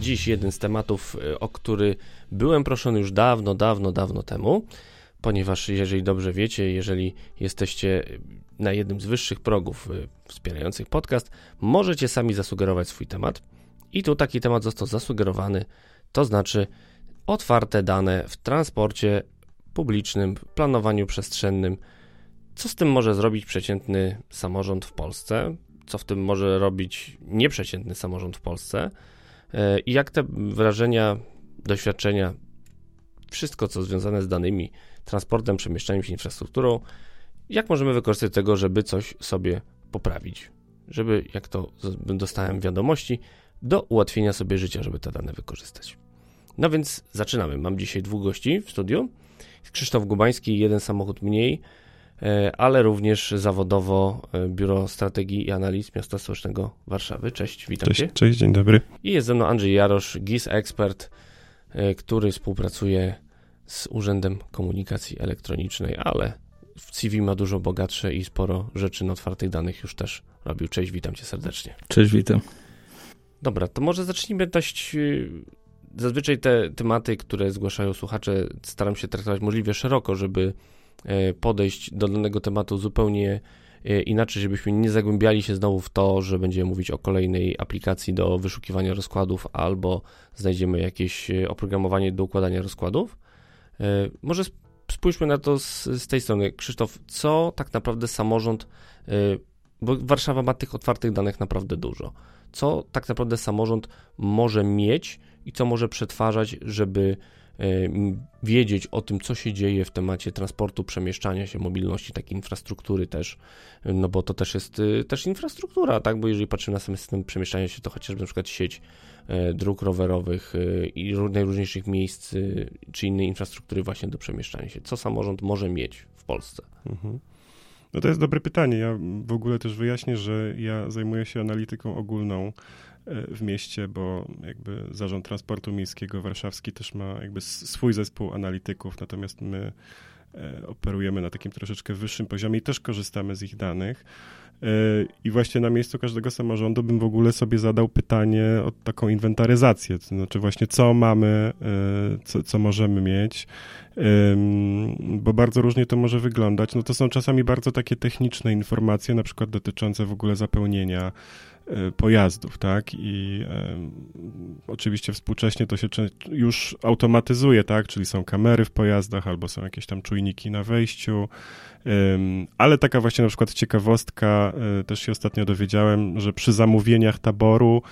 Dziś jeden z tematów, y, o który byłem proszony już dawno, dawno, dawno temu, ponieważ jeżeli dobrze wiecie, jeżeli jesteście na jednym z wyższych progów y, wspierających podcast, możecie sami zasugerować swój temat. I tu taki temat został zasugerowany, to znaczy otwarte dane w transporcie publicznym, planowaniu przestrzennym. Co z tym może zrobić przeciętny samorząd w Polsce? Co w tym może robić nieprzeciętny samorząd w Polsce? E, I jak te wrażenia, doświadczenia, wszystko co związane z danymi, transportem, przemieszczaniem się, infrastrukturą, jak możemy wykorzystać tego, żeby coś sobie poprawić? Żeby, jak to dostałem wiadomości, do ułatwienia sobie życia, żeby te dane wykorzystać. No więc zaczynamy. Mam dzisiaj dwóch gości w studiu. Krzysztof Gubański, jeden samochód mniej, e, ale również zawodowo e, Biuro Strategii i Analiz Miasta Stołecznego Warszawy. Cześć, witam cześć, cię. Cześć, dzień dobry. I jest ze mną Andrzej Jarosz, GIS ekspert, e, który współpracuje z Urzędem Komunikacji Elektronicznej, ale w CV ma dużo bogatsze i sporo rzeczy na otwartych danych już też robił. Cześć, witam cię serdecznie. Cześć, witam. Dobra, to może zacznijmy dość. Y, zazwyczaj te tematy, które zgłaszają słuchacze, staram się traktować możliwie szeroko, żeby e, podejść do danego tematu zupełnie e, inaczej, żebyśmy nie zagłębiali się znowu w to, że będziemy mówić o kolejnej aplikacji do wyszukiwania rozkładów albo znajdziemy jakieś e, oprogramowanie do układania rozkładów. Może spójrzmy na to z, z tej strony. Krzysztof, co tak naprawdę samorząd, bo Warszawa ma tych otwartych danych naprawdę dużo. Co tak naprawdę samorząd może mieć i co może przetwarzać, żeby e, wiedzieć o tym, co się dzieje w temacie transportu, przemieszczania się, mobilności, takiej infrastruktury też, no bo to też jest e, też infrastruktura, tak, bo jeżeli patrzymy na system przemieszczania się, to chociażby na przykład sieć e, dróg rowerowych i najróżniejszych miejsc, czy innej infrastruktury właśnie do przemieszczania się. Co samorząd może mieć w Polsce? Mhm. No to jest dobre pytanie. Ja w ogóle też wyjaśnię, że ja zajmuję się analityką ogólną e, w mieście, bo jakby Zarząd Transportu Miejskiego Warszawski też ma jakby swój zespół analityków, natomiast my e, operujemy na takim troszeczkę wyższym poziomie i też korzystamy z ich danych. E, I właśnie na miejscu każdego samorządu bym w ogóle sobie zadał pytanie o taką inwentaryzację, to znaczy właśnie co mamy, co, co możemy mieć, bo bardzo różnie to może wyglądać. No to są czasami bardzo takie techniczne informacje, na przykład dotyczące w ogóle zapełnienia e, pojazdów, tak? I oczywiście współcześnie to się już automatyzuje, tak? Czyli są kamery w pojazdach albo są jakieś tam czujniki na wejściu, ale taka właśnie na przykład ciekawostka, e, też się ostatnio dowiedziałem, że przy zamówieniach taboru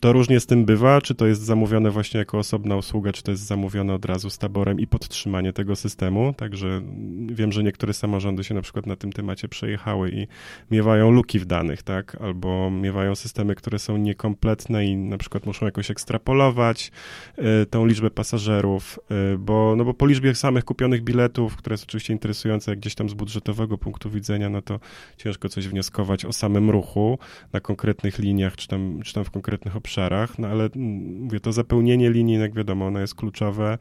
to różnie z tym bywa, czy to jest zamówione właśnie jako osobna usługa, czy to jest zamówione od razu z taborem i podtrzymanie tego systemu. Także wiem, że niektóre samorządy się na przykład na tym temacie przejechały i miewają luki w danych, tak? Albo miewają systemy, które są niekompletne i na przykład muszą jakoś ekstrapolować e, tą liczbę pasażerów, e, bo, no bo po liczbie samych kupionych biletów, które jest oczywiście interesujące jak gdzieś tam z budżetowego punktu widzenia, no to ciężko coś wnioskować o samym ruchu na konkretnych liniach, czy tam, czy tam w konkretnych obszarach, no ale mm, mówię, to zapełnienie linii, jak wiadomo, ono jest kluczowe.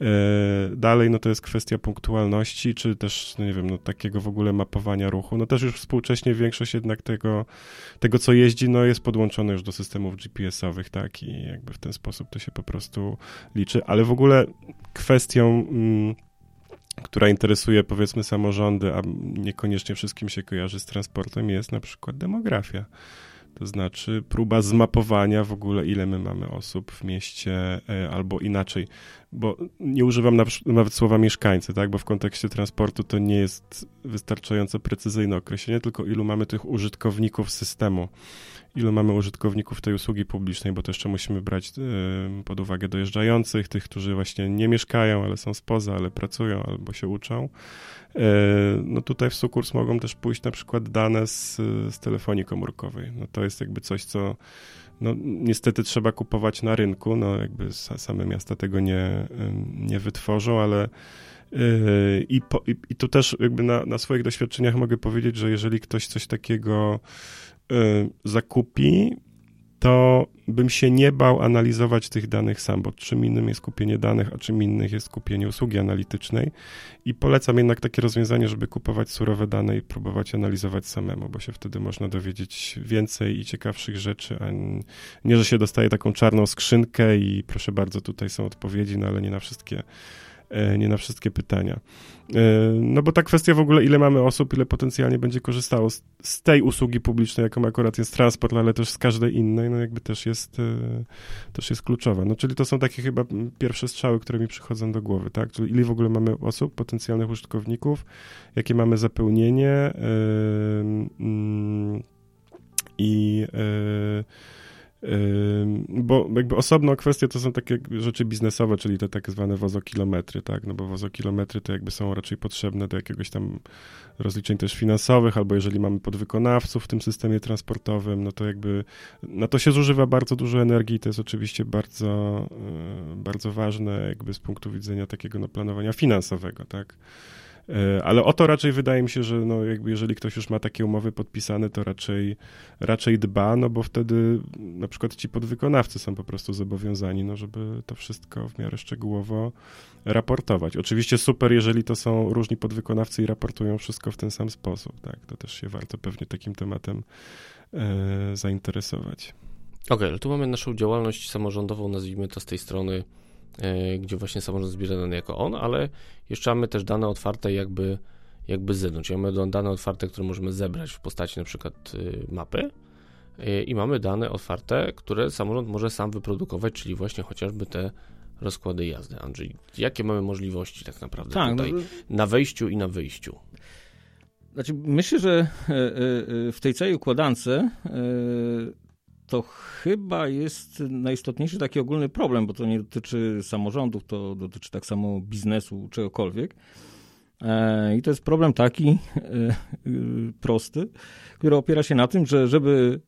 E, dalej, no to jest kwestia punktualności, czy też, no nie wiem, no takiego w ogóle mapowania ruchu. No też już współcześnie większość jednak tego, tego co jeździ, no jest podłączone już do systemów GPS-owych, tak, i jakby w ten sposób to się po prostu liczy, ale w ogóle kwestią mm, która interesuje powiedzmy samorządy, a niekoniecznie wszystkim się kojarzy z transportem, jest na przykład demografia. To znaczy próba zmapowania w ogóle, ile my mamy osób w mieście, e, albo inaczej, bo nie używam nawet słowa mieszkańcy, tak? bo w kontekście transportu to nie jest wystarczająco precyzyjne określenie, tylko ilu mamy tych użytkowników systemu, ilu mamy użytkowników tej usługi publicznej, bo to jeszcze musimy brać e, pod uwagę dojeżdżających, tych, którzy właśnie nie mieszkają, ale są spoza, ale pracują albo się uczą. E, no tutaj w Sukurs mogą też pójść na przykład dane z, z telefonii komórkowej. No to jest jakby coś, co no, niestety trzeba kupować na rynku, no jakby same miasta tego nie, nie wytworzą, ale I, po, i, i tu też jakby na, na swoich doświadczeniach mogę powiedzieć, że jeżeli ktoś coś takiego zakupi, to bym się nie bał analizować tych danych sam, bo czym innym jest kupienie danych, a czym innym jest kupienie usługi analitycznej. I polecam jednak takie rozwiązanie, żeby kupować surowe dane i próbować analizować samemu, bo się wtedy można dowiedzieć więcej i ciekawszych rzeczy, a nie, że się dostaje taką czarną skrzynkę i proszę bardzo, tutaj są odpowiedzi, no ale nie na wszystkie nie na wszystkie pytania. E, no bo ta kwestia w ogóle, ile mamy osób, ile potencjalnie będzie korzystało z, tej usługi publicznej, jaką akurat jest transport, ale też z każdej innej, no jakby też jest, e, też jest kluczowa. No czyli to są takie chyba pierwsze strzały, które mi przychodzą do głowy, tak? Czyli ile w ogóle mamy osób, potencjalnych użytkowników, jakie mamy zapełnienie yy, i yy, bo jakby osobną kwestię to są takie rzeczy biznesowe, czyli te tak zwane wozokilometry, tak, no bo wozokilometry to jakby są raczej potrzebne do jakiegoś tam rozliczeń też finansowych, albo jeżeli mamy podwykonawców w tym systemie transportowym, no to jakby na to się zużywa bardzo dużo energii to jest oczywiście bardzo, e, bardzo ważne jakby z punktu widzenia takiego no, planowania finansowego, tak. E, ale o to raczej wydaje mi się, że no jakby jeżeli ktoś już ma takie umowy podpisane, to raczej, raczej dba, no bo wtedy na przykład ci podwykonawcy są po prostu zobowiązani, no żeby to wszystko w miarę szczegółowo raportować. Oczywiście super, jeżeli to są różni podwykonawcy i raportują wszystko w ten sam sposób, tak, to też się warto pewnie takim tematem e, zainteresować. Okej, okay, ale tu mamy naszą działalność samorządową, nazwijmy to z tej strony gdzie właśnie samorząd zbiera dane jako on, ale jeszcze mamy też dane otwarte jakby, jakby z zewnątrz. Mamy dane otwarte, które możemy zebrać w postaci na przykład y, mapy y, i mamy dane otwarte, które samorząd może sam wyprodukować, czyli właśnie chociażby te rozkłady jazdy. Andrzej, jakie mamy możliwości tak naprawdę tak, tutaj no, na wejściu i na wyjściu? Znaczy, myślę, że e, e, w tej całej układance to chyba jest najistotniejszy taki ogólny problem, bo to nie dotyczy samorządów, to dotyczy tak samo biznesu, czegokolwiek. E, I to jest problem taki e, e, prosty, który opiera się na tym, że żeby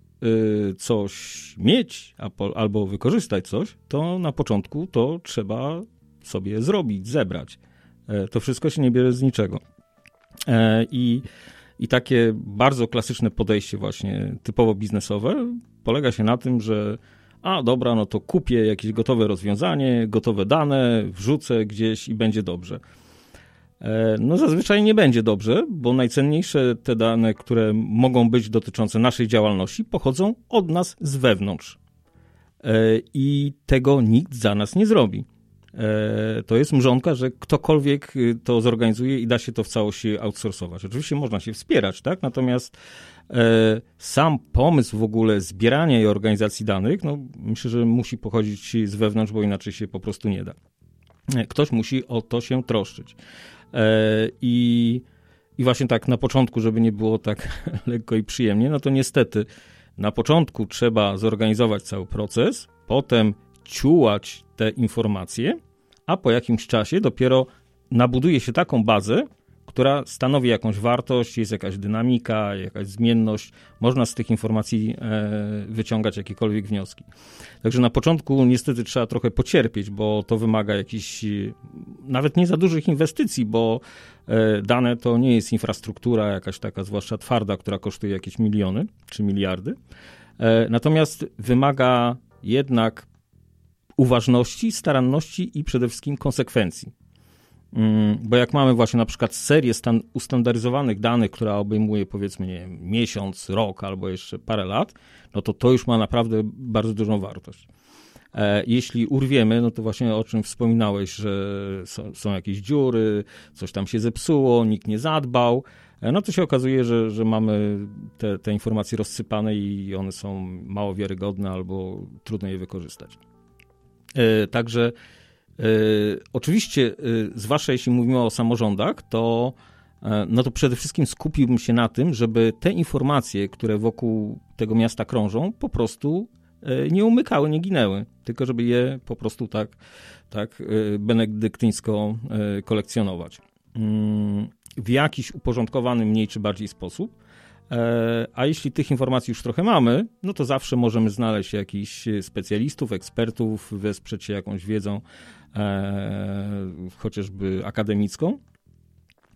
coś mieć albo wykorzystać coś, to na początku to trzeba sobie zrobić, zebrać. To wszystko się nie bierze z niczego. I, i takie bardzo klasyczne podejście, właśnie typowo biznesowe, polega się na tym, że a dobra, no to kupię jakieś gotowe rozwiązanie, gotowe dane, wrzucę gdzieś i będzie dobrze. E, no zazwyczaj nie będzie dobrze, bo najcenniejsze te dane, które mogą być dotyczące naszej działalności, pochodzą od nas z wewnątrz. E, I tego nikt za nas nie zrobi. E, to jest mrzonka, że ktokolwiek y, to zorganizuje i da się to w całości outsourcować. Oczywiście można się wspierać, tak? Natomiast e, sam pomysł w ogóle zbierania i organizacji danych, no myślę, że musi pochodzić z wewnątrz, bo inaczej się po prostu nie da. E, ktoś musi o to się troszczyć. I, i właśnie tak na początku, żeby nie było tak lekko i przyjemnie, no to niestety na początku trzeba zorganizować cały proces, potem ciułać te informacje, a po jakimś czasie dopiero nabuduje się taką bazę, która stanowi jakąś wartość, jest jakaś dynamika, jakaś zmienność. Można z tych informacji e, wyciągać jakiekolwiek wnioski. Także na początku niestety trzeba trochę pocierpieć, bo to wymaga jakichś nawet nie za dużych inwestycji, bo e, dane to nie jest infrastruktura jakaś taka, zwłaszcza twarda, która kosztuje jakieś miliony czy miliardy. E, natomiast wymaga jednak uważności, staranności i przede wszystkim konsekwencji. Mm, bo jak mamy właśnie na przykład serię stan- ustandaryzowanych danych, która obejmuje powiedzmy nie wiem, miesiąc, rok albo jeszcze parę lat, no to to już ma naprawdę bardzo dużą wartość. E, jeśli urwiemy, no to właśnie o czym wspominałeś, że są, są, jakieś dziury, coś tam się zepsuło, nikt nie zadbał, e, no to się okazuje, że, że mamy te, te informacje rozsypane i one są mało wiarygodne albo trudno je wykorzystać. E, także e, oczywiście, e, zwłaszcza jeśli mówimy o samorządach, to no to przede wszystkim skupiłbym się na tym, żeby te informacje, które wokół tego miasta krążą, po prostu nie umykały, nie ginęły, tylko żeby je po prostu tak, tak benedyktyńsko kolekcjonować. Mm, w jakiś uporządkowany, mniej czy bardziej sposób. E, a jeśli tych informacji już trochę mamy, no to zawsze możemy znaleźć jakichś specjalistów, ekspertów, wesprzeć się jakąś wiedzą, e, chociażby akademicką,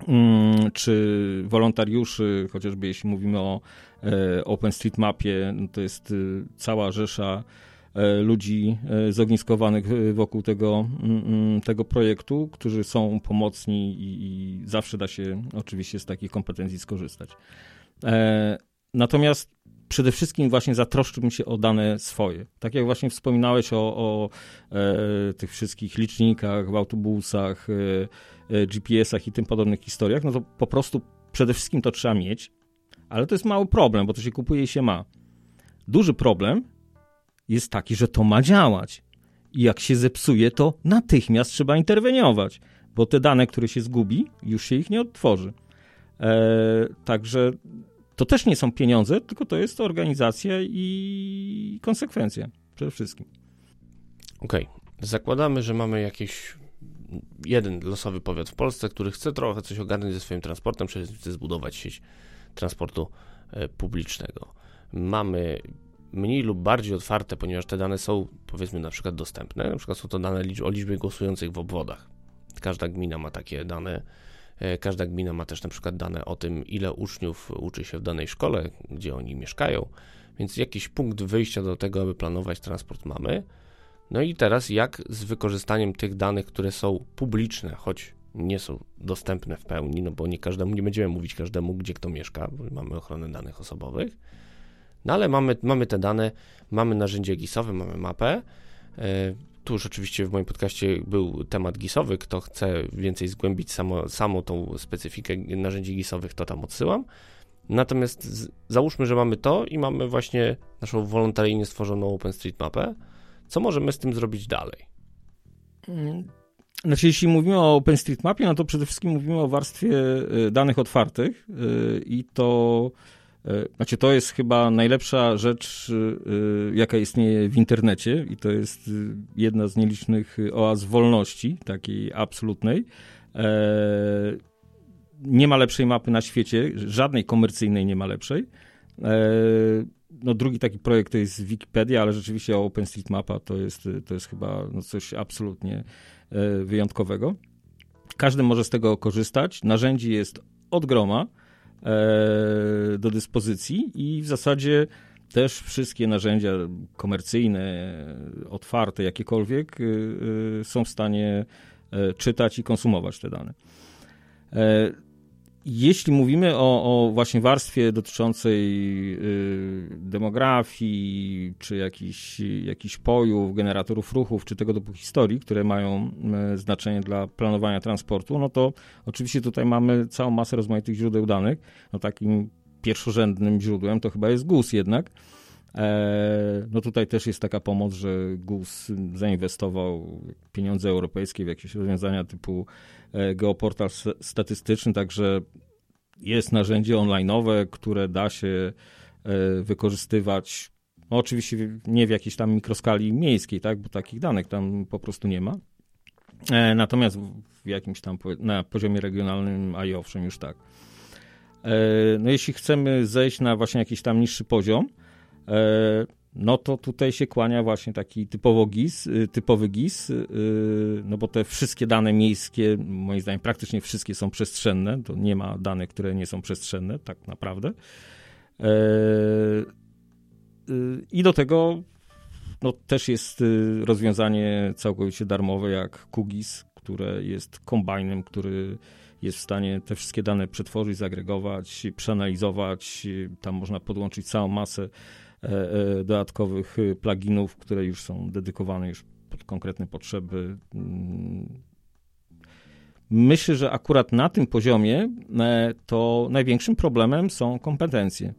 mm, czy wolontariuszy, chociażby jeśli mówimy o e, OpenStreetMapie, no to jest cała rzesza ludzi zogniskowanych wokół tego, mm, mm, tego projektu, którzy są pomocni i, i zawsze da się oczywiście z takich kompetencji skorzystać. E, natomiast przede wszystkim właśnie zatroszczyłbym się o dane swoje. Tak jak właśnie wspominałeś o, o e, tych wszystkich licznikach w autobusach, e, e GPS-ach i tym podobnych historiach, no to po prostu przede wszystkim to trzeba mieć, ale to jest mały problem, bo to się kupuje i się ma. Duży problem jest taki, że to ma działać. I jak się zepsuje, to natychmiast trzeba interweniować, bo te dane, które się zgubi, już się ich nie odtworzy. E, także to też nie są pieniądze, tylko to jest organizacja i konsekwencja przede wszystkim. Okej. Okay. Zakładamy, że mamy jakiś jeden losowy powiat w Polsce, który chce trochę coś ogarnąć ze swoim transportem, czyli chce zbudować sieć transportu e, publicznego. Mamy mniej lub bardziej otwarte, ponieważ te dane są powiedzmy na przykład dostępne. Na przykład są to dane o liczbie głosujących w obwodach. Każda gmina ma takie dane każda gmina ma też na przykład dane o tym, ile uczniów uczy się w danej szkole, gdzie oni mieszkają, więc jakiś punkt wyjścia do tego, aby planować transport mamy. No i teraz jak z wykorzystaniem tych danych, które są publiczne, choć nie są dostępne w pełni, no bo nie każdemu, nie będziemy mówić każdemu, gdzie kto mieszka, bo mamy ochronę danych osobowych, no ale mamy, mamy te dane, mamy narzędzie GIS-owe, mamy mapę, e, tu już oczywiście w moim podcaście był temat gisowy. Kto chce więcej zgłębić samo, samą tą specyfikę narzędzi gisowych, to tam odsyłam. Natomiast z, załóżmy, że mamy to i mamy właśnie naszą wolontaryjnie stworzoną OpenStreetMapę. Co możemy z tym zrobić dalej? Mm, znaczy, jeśli mówimy o OpenStreetMapie, no to przede wszystkim mówimy o warstwie y, danych otwartych y, i to znaczy, to jest chyba najlepsza rzecz, e, jaka istnieje w internecie, i to jest e, jedna z nielicznych oaz wolności, takiej absolutnej. Nie ma lepszej mapy na świecie, żadnej komercyjnej nie ma lepszej. No, drugi taki projekt to jest Wikipedia, ale rzeczywiście OpenStreetMapa to jest, to jest chyba no, coś absolutnie wyjątkowego. Każdy może z tego korzystać. Narzędzi jest od groma. E, do dyspozycji i w zasadzie też wszystkie narzędzia komercyjne, otwarte, jakiekolwiek, y, y, są w stanie e, czytać i konsumować te dane. Jeśli mówimy o, o właśnie warstwie dotyczącej y, demografii, czy jakichś jakich pojów, generatorów ruchów, czy tego typu historii, które mają y, znaczenie dla planowania transportu, no to oczywiście tutaj mamy całą masę rozmaitych źródeł danych. No takim pierwszorzędnym źródłem to chyba jest GUS jednak. E, no tutaj też jest taka pomoc, że GUS zainwestował pieniądze europejskie w jakieś rozwiązania typu e, geoportal statystyczny, także jest narzędzie online'owe, które da się e, wykorzystywać, no oczywiście nie w jakiejś tam mikroskali miejskiej, tak, bo takich danych tam po prostu nie ma. Natomiast w jakimś tam na poziomie regionalnym, a i owszem, już tak. No jeśli chcemy zejść na właśnie jakiś tam niższy poziom, no to tutaj się kłania właśnie taki typowo GIS, y, typowy GIS, y, no bo te wszystkie dane miejskie, moim zdaniem praktycznie wszystkie są przestrzenne, to nie ma danych, które nie są przestrzenne, tak naprawdę. E, y, I do tego no, też jest rozwiązanie całkowicie darmowe jak QGIS, które jest kombajnem, który jest w stanie te wszystkie dane przetworzyć, zagregować, przeanalizować. Tam można podłączyć całą masę E, e, dodatkowych y, pluginów, które już są dedykowane już pod konkretne potrzeby. Mm. Myślę, że akurat na tym poziomie e, to największym problemem są kompetencje.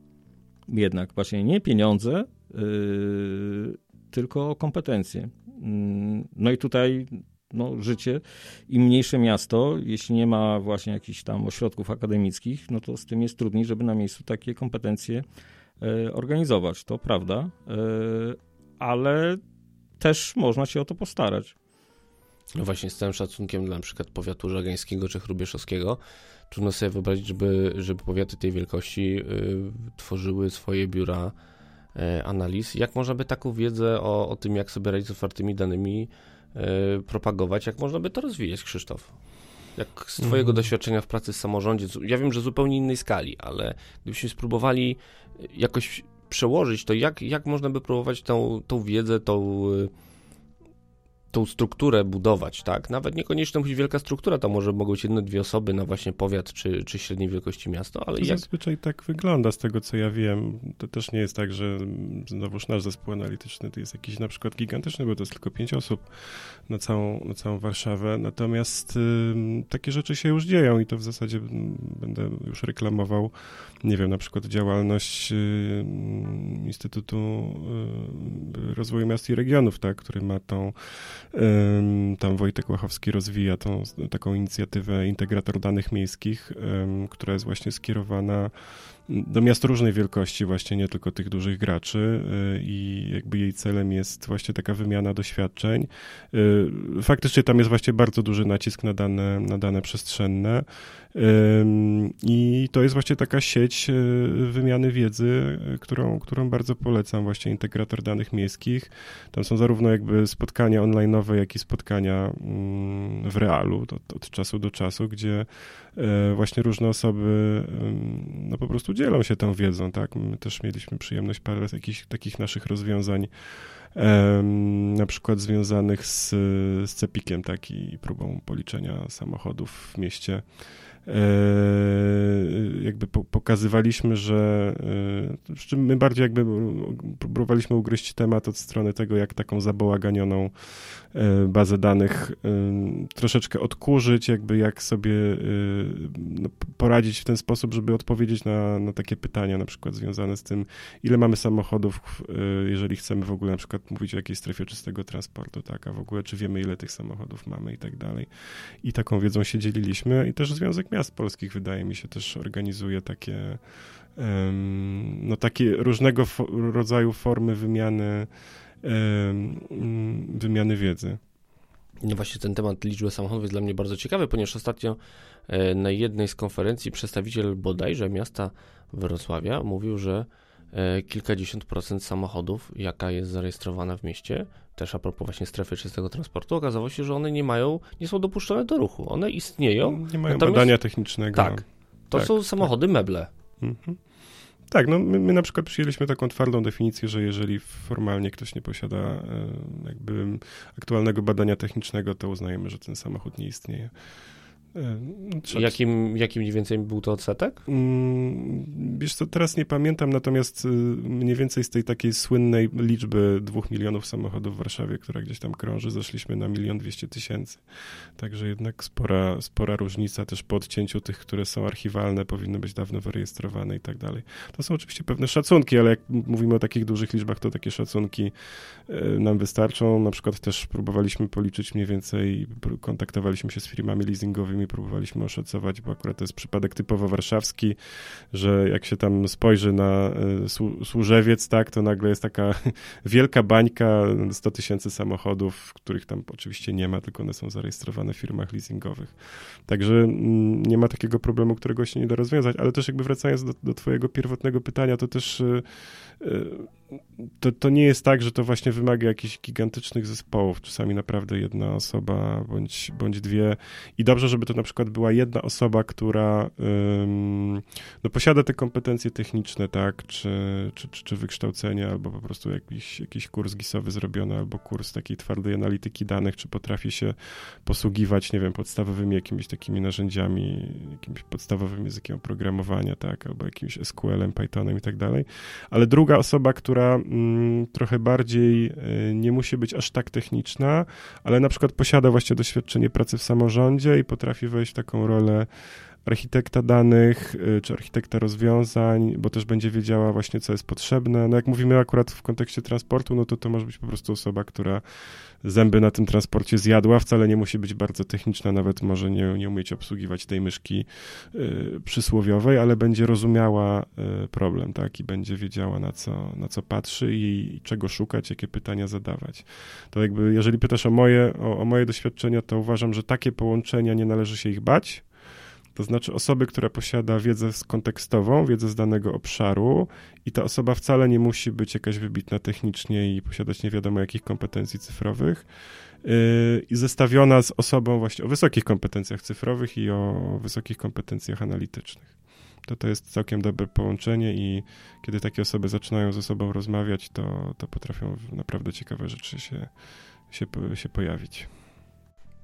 Jednak właśnie nie pieniądze, y, tylko kompetencje. Mm. No i tutaj no, życie i mniejsze miasto, jeśli nie ma właśnie jakichś tam ośrodków akademickich, no to z tym jest trudniej, żeby na miejscu takie kompetencje E, organizować, to prawda, e, ale też można się o to postarać. no właśnie z całym szacunkiem dla na przykład powiatu żagańskiego czy chrubieszowskiego, trudno sobie wyobrazić, żeby, żeby powiaty tej wielkości y, tworzyły swoje biura y, analiz. Jak można by taką wiedzę o, o tym, jak sobie radzić z otwartymi danymi y, propagować, jak można by to rozwijać, Krzysztof? Jak z Twojego mm. doświadczenia w pracy w samorządzie, ja wiem, że zupełnie innej skali, ale gdybyśmy spróbowali jakoś przełożyć to, jak, jak można by próbować tą, tą wiedzę, tą tą strukturę budować, tak? Nawet niekoniecznie musi być wielka struktura, to może mogą być jedne, dwie osoby na właśnie powiat czy, czy średniej wielkości miasto, ale to jak... Zazwyczaj tak wygląda z tego, co ja wiem. To też nie jest tak, że znowuż nasz zespół analityczny to jest jakiś na przykład gigantyczny, bo to jest tylko pięć osób na całą, na całą Warszawę. Natomiast y, takie rzeczy się już dzieją i to w zasadzie będę już reklamował, nie wiem, na przykład działalność y, Instytutu y, Rozwoju Miast i Regionów, tak, który ma tą tam Wojtek Łachowski rozwija tą taką inicjatywę Integrator Danych Miejskich, która jest właśnie skierowana do miast różnej wielkości, właśnie nie tylko tych dużych graczy y, i jakby jej celem jest właśnie taka wymiana doświadczeń. Y, faktycznie tam jest właśnie bardzo duży nacisk na dane, na dane przestrzenne i to jest właśnie taka sieć y, wymiany wiedzy, którą, którą bardzo polecam, właśnie integrator danych miejskich. Tam są zarówno jakby spotkania online'owe, jak i spotkania mm, w realu od, od czasu do czasu, gdzie właśnie różne osoby no po prostu dzielą się tą wiedzą, tak? My też mieliśmy przyjemność parę jakichś takich naszych rozwiązań, na przykład związanych z, z cepikiem, tak? I próbą policzenia samochodów w mieście jakby pokazywaliśmy, że e, my bardziej jakby próbowaliśmy ugryźć temat od strony tego, jak taką zabałaganioną e, bazę danych troszeczkę odkurzyć, jakby jak sobie no, poradzić w ten sposób, żeby odpowiedzieć na, na takie pytania, na przykład związane z tym, ile mamy samochodów, jeżeli chcemy w ogóle na przykład mówić o jakiejś strefie czystego transportu, tak, a w ogóle czy wiemy, ile tych samochodów mamy i tak dalej. I taką wiedzą się dzieliliśmy i też Związek miast polskich wydaje mi się też organizuje takie no takie różnego rodzaju formy wymiany wymiany wiedzy. No właśnie ten temat liczby samochodów jest dla mnie bardzo ciekawy, ponieważ ostatnio e, na jednej z konferencji przedstawiciel bodajże miasta Wrocławia mówił, że kilkadziesiąt procent samochodów, jaka jest zarejestrowana w mieście, też a propos właśnie strefy czystego transportu, okazało się, że one nie mają, nie są dopuszczone do ruchu. One istnieją. Nie mają natomiast... badania technicznego. Tak. To tak, są samochody tak. meble. Mhm. Tak, no my, my, na przykład przyjęliśmy taką twardą definicję, że jeżeli formalnie ktoś nie posiada e, jakby aktualnego badania technicznego, to uznajemy, że ten samochód nie istnieje. Trzeba... Jakim, jaki mniej więcej był to odsetek? Mm, wiesz co, teraz nie pamiętam, natomiast y, mniej więcej z tej takiej słynnej liczby dwóch milionów samochodów w Warszawie, która gdzieś tam krąży, zeszliśmy na milion dwieście tysięcy. Także jednak spora, spora różnica też po odcięciu tych, które są archiwalne, powinny być dawno wyrejestrowane i tak dalej. To są oczywiście pewne szacunki, ale jak mówimy o takich dużych liczbach, to takie szacunki y, nam wystarczą. Na przykład też próbowaliśmy policzyć mniej więcej, kontaktowaliśmy się z firmami leasingowymi próbowaliśmy oszacować, bo akurat to jest przypadek typowo warszawski, że jak się tam spojrzy na e, Służewiec, tak, to nagle jest taka wielka bańka, 100 tysięcy samochodów, których tam oczywiście nie ma, tylko one są zarejestrowane w firmach leasingowych. Także mm, nie ma takiego problemu, którego się nie da rozwiązać, ale też jakby wracając do, do twojego pierwotnego pytania, to też e, to, to nie jest tak, że to właśnie wymaga jakichś gigantycznych zespołów. Czasami naprawdę jedna osoba bądź, bądź dwie. I dobrze, żeby to na przykład była jedna osoba, która ym, no, posiada te kompetencje techniczne, tak, czy, czy, czy, czy wykształcenie, albo po prostu jakiś, jakiś kurs gisowy zrobiony, albo kurs takiej twardej analityki danych, czy potrafi się posługiwać, nie wiem, podstawowymi jakimiś takimi narzędziami, jakimś podstawowym językiem oprogramowania, tak, albo jakimś SQL-em, Pythonem i tak dalej. Ale druga osoba, która mm, trochę bardziej y, nie musi być aż tak techniczna, ale na przykład posiada właśnie doświadczenie pracy w samorządzie i potrafi wejść w taką rolę architekta danych, y, czy architekta rozwiązań, bo też będzie wiedziała właśnie, co jest potrzebne. No jak mówimy akurat w kontekście transportu, no to to może być po prostu osoba, która zęby na tym transporcie zjadła, wcale nie musi być bardzo techniczna, nawet może nie, nie umieć obsługiwać tej myszki y, przysłowiowej, ale będzie rozumiała y, problem, tak, i będzie wiedziała, na co, na co patrzy i, i czego szukać, jakie pytania zadawać. To jakby, jeżeli pytasz o moje, o, o moje doświadczenia, to uważam, że takie połączenia nie należy się ich bać, to znaczy osoby, która posiada wiedzę kontekstową, wiedzę z danego obszaru i ta osoba wcale nie musi być jakaś wybitna technicznie i posiadać nie wiadomo jakich kompetencji cyfrowych yy, i zestawiona z osobą właśnie o wysokich kompetencjach cyfrowych i o wysokich kompetencjach analitycznych. To to jest całkiem dobre połączenie i kiedy takie osoby zaczynają ze sobą rozmawiać, to, to potrafią naprawdę ciekawe rzeczy się, się, się pojawić.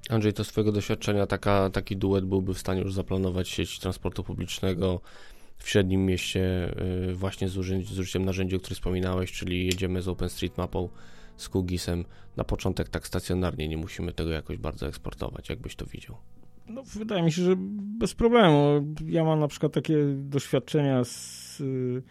Andrzej, to z Twojego doświadczenia taka, taki duet byłby w stanie już zaplanować sieć transportu publicznego w średnim mieście y, właśnie z, z użyciem narzędzi, o których wspominałeś, czyli jedziemy z OpenStreetMapą, z Kugisem na początek tak stacjonarnie, nie musimy tego jakoś bardzo eksportować. Jakbyś to widział? No, wydaje mi się, że bez problemu. Ja mam na przykład takie doświadczenia z, y,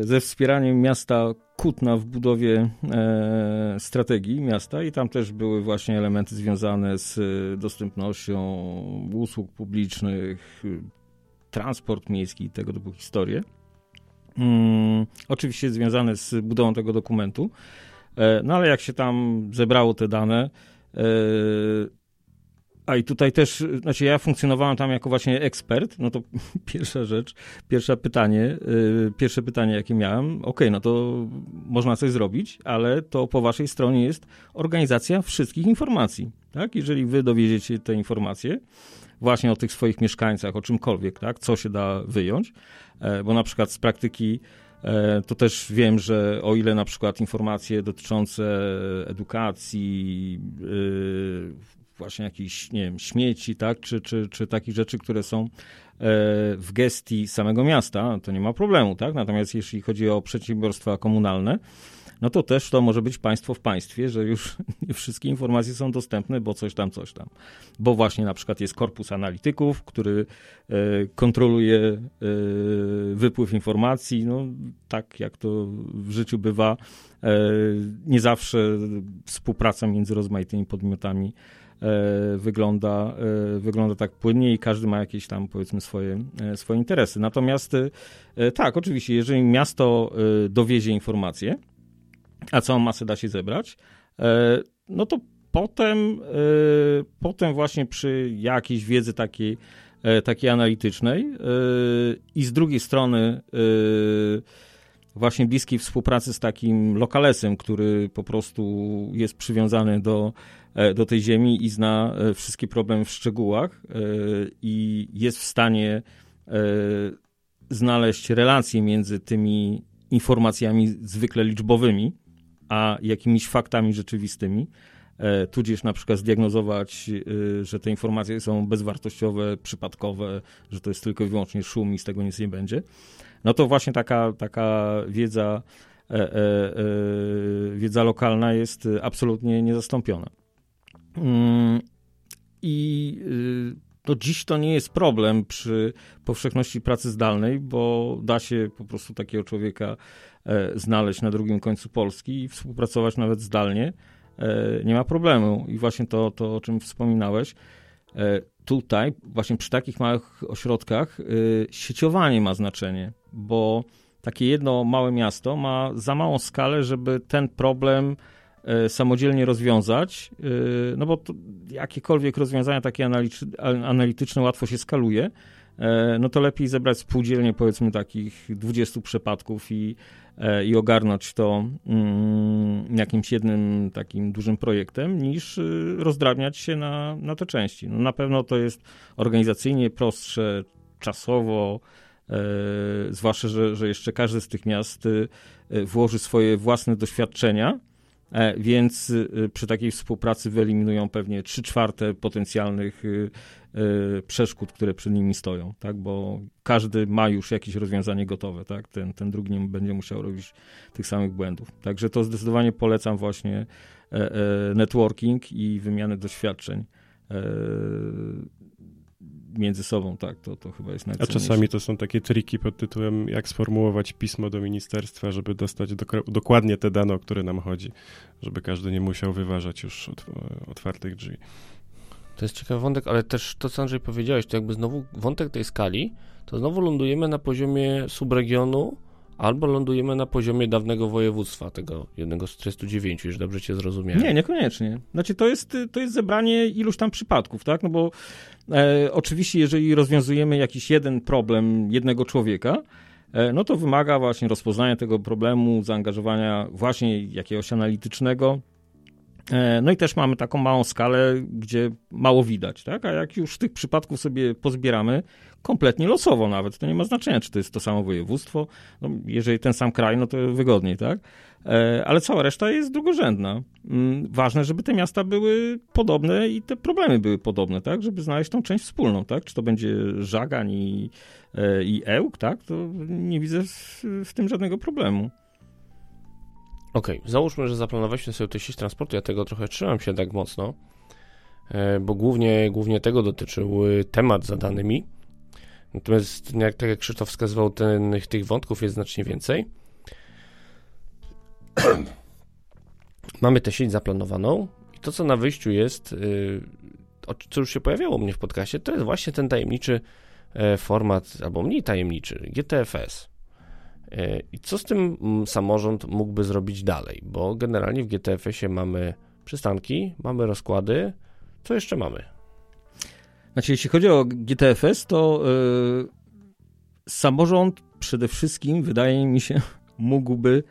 ze wspieraniem miasta Kutna w budowie e, strategii miasta i tam też były właśnie elementy związane z e, dostępnością usług publicznych, transport miejski, tego typu historie. Hmm, oczywiście związane z budową tego dokumentu. E, no ale jak się tam zebrało te dane, e, a i tutaj też, znaczy ja funkcjonowałem tam jako właśnie ekspert, no to pierwsza rzecz, pierwsze pytanie, yy, pierwsze pytanie jakie miałem, okej, okay, no to można coś zrobić, ale to po waszej stronie jest organizacja wszystkich informacji, tak? Jeżeli wy dowiedziecie te informacje właśnie o tych swoich mieszkańcach, o czymkolwiek, tak? Co się da wyjąć, e, bo na przykład z praktyki e, to też wiem, że o ile na przykład informacje dotyczące edukacji, yy, właśnie jakichś, nie wiem, śmieci, tak, czy, czy, czy takich rzeczy, które są e, w gestii samego miasta, to nie ma problemu, tak? Natomiast jeśli chodzi o przedsiębiorstwa komunalne, no to też to może być państwo w państwie, że już nie wszystkie informacje są dostępne, bo coś tam, coś tam. Bo właśnie na przykład jest korpus analityków, który e, kontroluje e, wypływ informacji, no tak jak to w życiu bywa, nie zawsze współpraca między rozmaitymi podmiotami wygląda, e, wygląda tak płynnie i każdy ma jakieś tam powiedzmy swoje, e, swoje interesy. Natomiast tak, oczywiście, jeżeli miasto dowiezie informacje, a całą masę da się zebrać, no to potem, potem właśnie przy jakiejś wiedzy takiej, takiej analitycznej i z drugiej strony właśnie bliskiej współpracy z takim lokalesem, który po prostu jest przywiązany do E, do tej ziemi i zna e, wszystkie problemy w szczegółach e, i jest w stanie znaleźć relacje między tymi informacjami zwykle liczbowymi, a jakimiś faktami rzeczywistymi, tudzież na przykład zdiagnozować, że te informacje są bezwartościowe, przypadkowe, że to jest tylko i wyłącznie szum i z tego nic nie będzie, no to właśnie taka, taka wiedza, wiedza lokalna jest absolutnie niezastąpiona. Mm, I no dziś to nie jest problem przy powszechności pracy zdalnej, bo da się po prostu takiego człowieka e, znaleźć na drugim końcu Polski i współpracować nawet zdalnie. E, nie ma problemu. I właśnie to, to o czym wspominałeś, tutaj, właśnie przy takich małych ośrodkach, sieciowanie ma znaczenie, bo takie jedno małe miasto ma za małą skalę, żeby ten problem E, samodzielnie rozwiązać, e, no bo jakiekolwiek rozwiązania takie analityczne łatwo się skaluje, e, no to lepiej zebrać spółdzielnie powiedzmy takich 20 przypadków i, i ogarnąć to mm, jakimś jednym takim dużym projektem, niż rozdrabniać się na, na te części. No na pewno to jest organizacyjnie prostsze, czasowo, zwłaszcza, że, że jeszcze każde z tych miast włoży swoje własne doświadczenia, E, więc y, przy takiej współpracy wyeliminują pewnie 3 czwarte potencjalnych y, y, przeszkód, które przed nimi stoją, tak? bo każdy ma już jakieś rozwiązanie gotowe, tak? ten, ten drugi nie będzie musiał robić tych samych błędów. Także to zdecydowanie polecam właśnie e, e, networking i wymianę doświadczeń między sobą, tak, to, to chyba jest A najcenniejsze. czasami to są takie triki pod tytułem, jak sformułować pismo do ministerstwa, żeby dostać dok- dokładnie te dane, o które nam chodzi, żeby każdy nie musiał wyważać już od, otwartych drzwi. To jest ciekawy wątek, ale też to, co Andrzej powiedziałeś, to jakby znowu wątek tej skali, to znowu lądujemy na poziomie subregionu, albo lądujemy na poziomie dawnego województwa, tego jednego z 39, już dobrze cię zrozumiałem. Nie, niekoniecznie. Znaczy, to jest, to jest zebranie iluś tam przypadków, tak? No bo e, oczywiście, jeżeli rozwiązujemy jakiś jeden problem jednego człowieka, e, no to wymaga właśnie rozpoznania tego problemu, zaangażowania właśnie jakiegoś analitycznego. E, no i też mamy taką małą skalę, gdzie mało widać, tak? A jak już tych przypadków sobie pozbieramy, kompletnie losowo nawet, to nie ma znaczenia, czy to jest to samo województwo, no, jeżeli ten sam kraj, no to wygodniej, tak? E, ale cała reszta jest drugorzędna. Mm, ważne, żeby te miasta były podobne i te problemy były podobne, tak? Żeby znaleźć tą część wspólną, tak? Czy to będzie Żagań i, e, i Ełk, tak? To nie widzę w, w tym żadnego problemu. Okej, okay. załóżmy, że zaplanowaliśmy sobie tę sieć transportu, ja tego trochę trzymam się tak mocno, e, bo głównie, głównie tego dotyczył temat za danymi. Natomiast, jak, tak jak Krzysztof wskazywał, ten, tych wątków jest znacznie więcej. Mamy tę sieć zaplanowaną i to, co na wyjściu jest, yy, co już się pojawiało u mnie w podcaście, to jest właśnie ten tajemniczy e, format, albo mniej tajemniczy, GTFS. I co z tym mm, samorząd mógłby zrobić dalej? Bo generalnie w GTFS-ie mamy przystanki, mamy rozkłady. Co jeszcze mamy? Znaczy, jeśli chodzi o GTFS, to yy, samorząd przede wszystkim, wydaje mi się, mógłby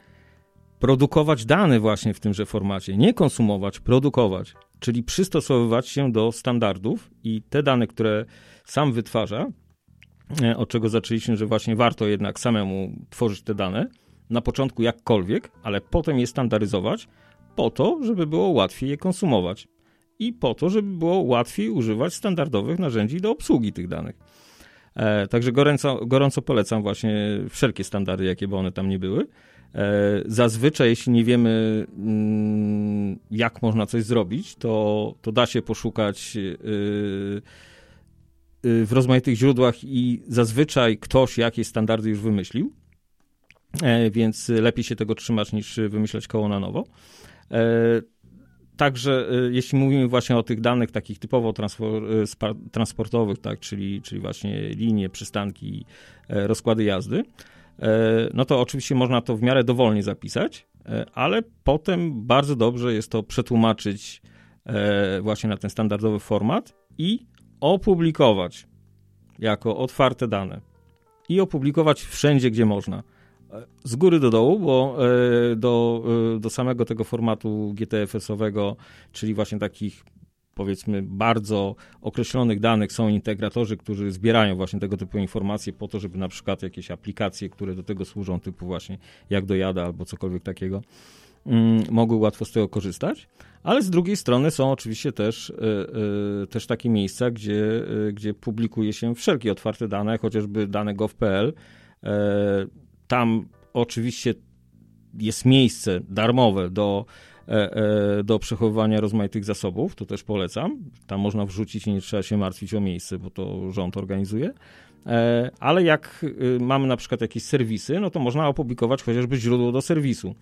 produkować dane właśnie w tymże formacie. Nie konsumować, produkować. Czyli przystosowywać się do standardów i te dane, które sam wytwarza, od czego zaczęliśmy, że właśnie warto jednak samemu tworzyć te dane, na początku jakkolwiek, ale potem je standaryzować, po to, żeby było łatwiej je konsumować i po to, żeby było łatwiej używać standardowych narzędzi do obsługi tych danych. E, także gorąco, gorąco polecam właśnie wszelkie standardy, jakie by one tam nie były. E, zazwyczaj, jeśli nie wiemy, mm, jak można coś zrobić, to, to da się poszukać y, w rozmaitych źródłach i zazwyczaj ktoś jakieś standardy już wymyślił, e, więc lepiej się tego trzymać niż wymyślać koło na nowo. E, Także y, jeśli mówimy właśnie o tych danych takich typowo y, transportowych, tak, czyli, czyli właśnie linie, przystanki, e, rozkłady jazdy, e, no to oczywiście można to w miarę dowolnie zapisać, e, ale potem bardzo dobrze jest to przetłumaczyć właśnie na ten standardowy format i opublikować jako otwarte dane. I opublikować wszędzie, gdzie można z góry do dołu, bo e, do, e, do samego tego formatu GTFS-owego, czyli właśnie takich powiedzmy bardzo określonych danych są integratorzy, którzy zbierają właśnie tego typu informacje po to, żeby na przykład jakieś aplikacje, które do tego służą, typu właśnie jak dojada albo cokolwiek takiego, mogły łatwo z tego korzystać. Ale z drugiej strony są oczywiście też, e, też takie miejsca, gdzie, gdzie publikuje się wszelkie otwarte dane, chociażby dane gov.pl, tam oczywiście jest miejsce darmowe do, e, e, do przechowywania rozmaitych zasobów, to też polecam. Tam można wrzucić i nie trzeba się martwić o miejsce, bo to rząd organizuje. E, ale jak mamy na przykład jakieś serwisy, no to można opublikować chociażby źródło do serwisu.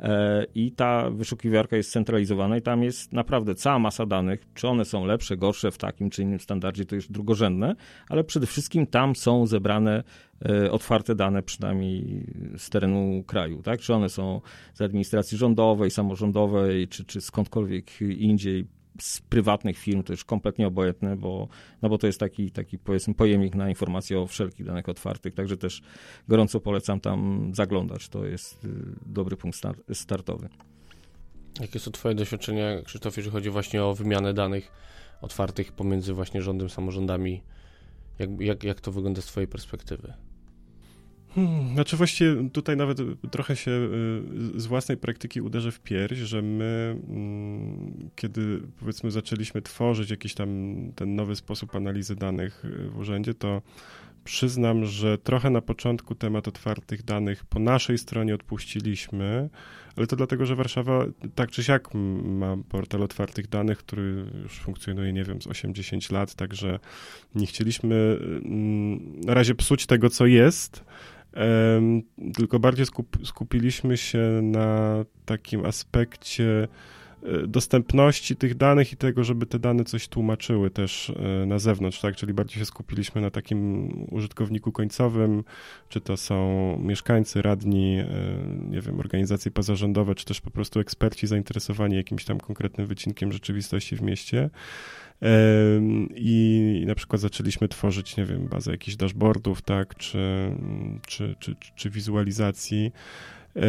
E, i ta wyszukiwarka jest centralizowana i tam jest naprawdę cała masa danych, czy one są lepsze, gorsze w takim czy innym standardzie, to już drugorzędne, ale przede wszystkim tam są zebrane e, otwarte dane, przynajmniej z terenu kraju, tak? Czy one są z administracji rządowej, samorządowej, czy, czy skądkolwiek indziej z prywatnych firm to już kompletnie obojętne, bo, no bo to jest taki, taki powiedzmy pojemnik na informacje o wszelkich danych otwartych, także też gorąco polecam tam zaglądać. To jest y, dobry punkt startowy. Jakie są twoje doświadczenia, Krzysztof, jeżeli chodzi właśnie o wymianę danych otwartych pomiędzy właśnie rządem, samorządami? Jak, jak, jak to wygląda z twojej perspektywy? Hmm, znaczy właściwie tutaj nawet trochę się y, z własnej praktyki uderzę w pierś, że my, mm, kiedy powiedzmy zaczęliśmy tworzyć jakiś tam ten nowy sposób analizy danych y, w urzędzie, to Przyznam, że trochę na początku temat otwartych danych po naszej stronie odpuściliśmy, ale to dlatego, że Warszawa tak czy siak ma portal otwartych danych, który już funkcjonuje, nie wiem, z 80 lat, także nie chcieliśmy mm, na razie psuć tego, co jest, tylko bardziej skup, skupiliśmy się na takim aspekcie e, dostępności tych danych i tego, żeby te dane coś tłumaczyły też e, na zewnątrz, tak? Czyli bardziej się skupiliśmy na takim użytkowniku końcowym, czy to są mieszkańcy, radni, e, nie wiem, organizacje pozarządowe, czy też po prostu eksperci zainteresowani jakimś tam konkretnym wycinkiem rzeczywistości w mieście. I na przykład zaczęliśmy tworzyć, nie wiem, bazę jakichś dashboardów, tak, czy, czy, czy, czy wizualizacji. E,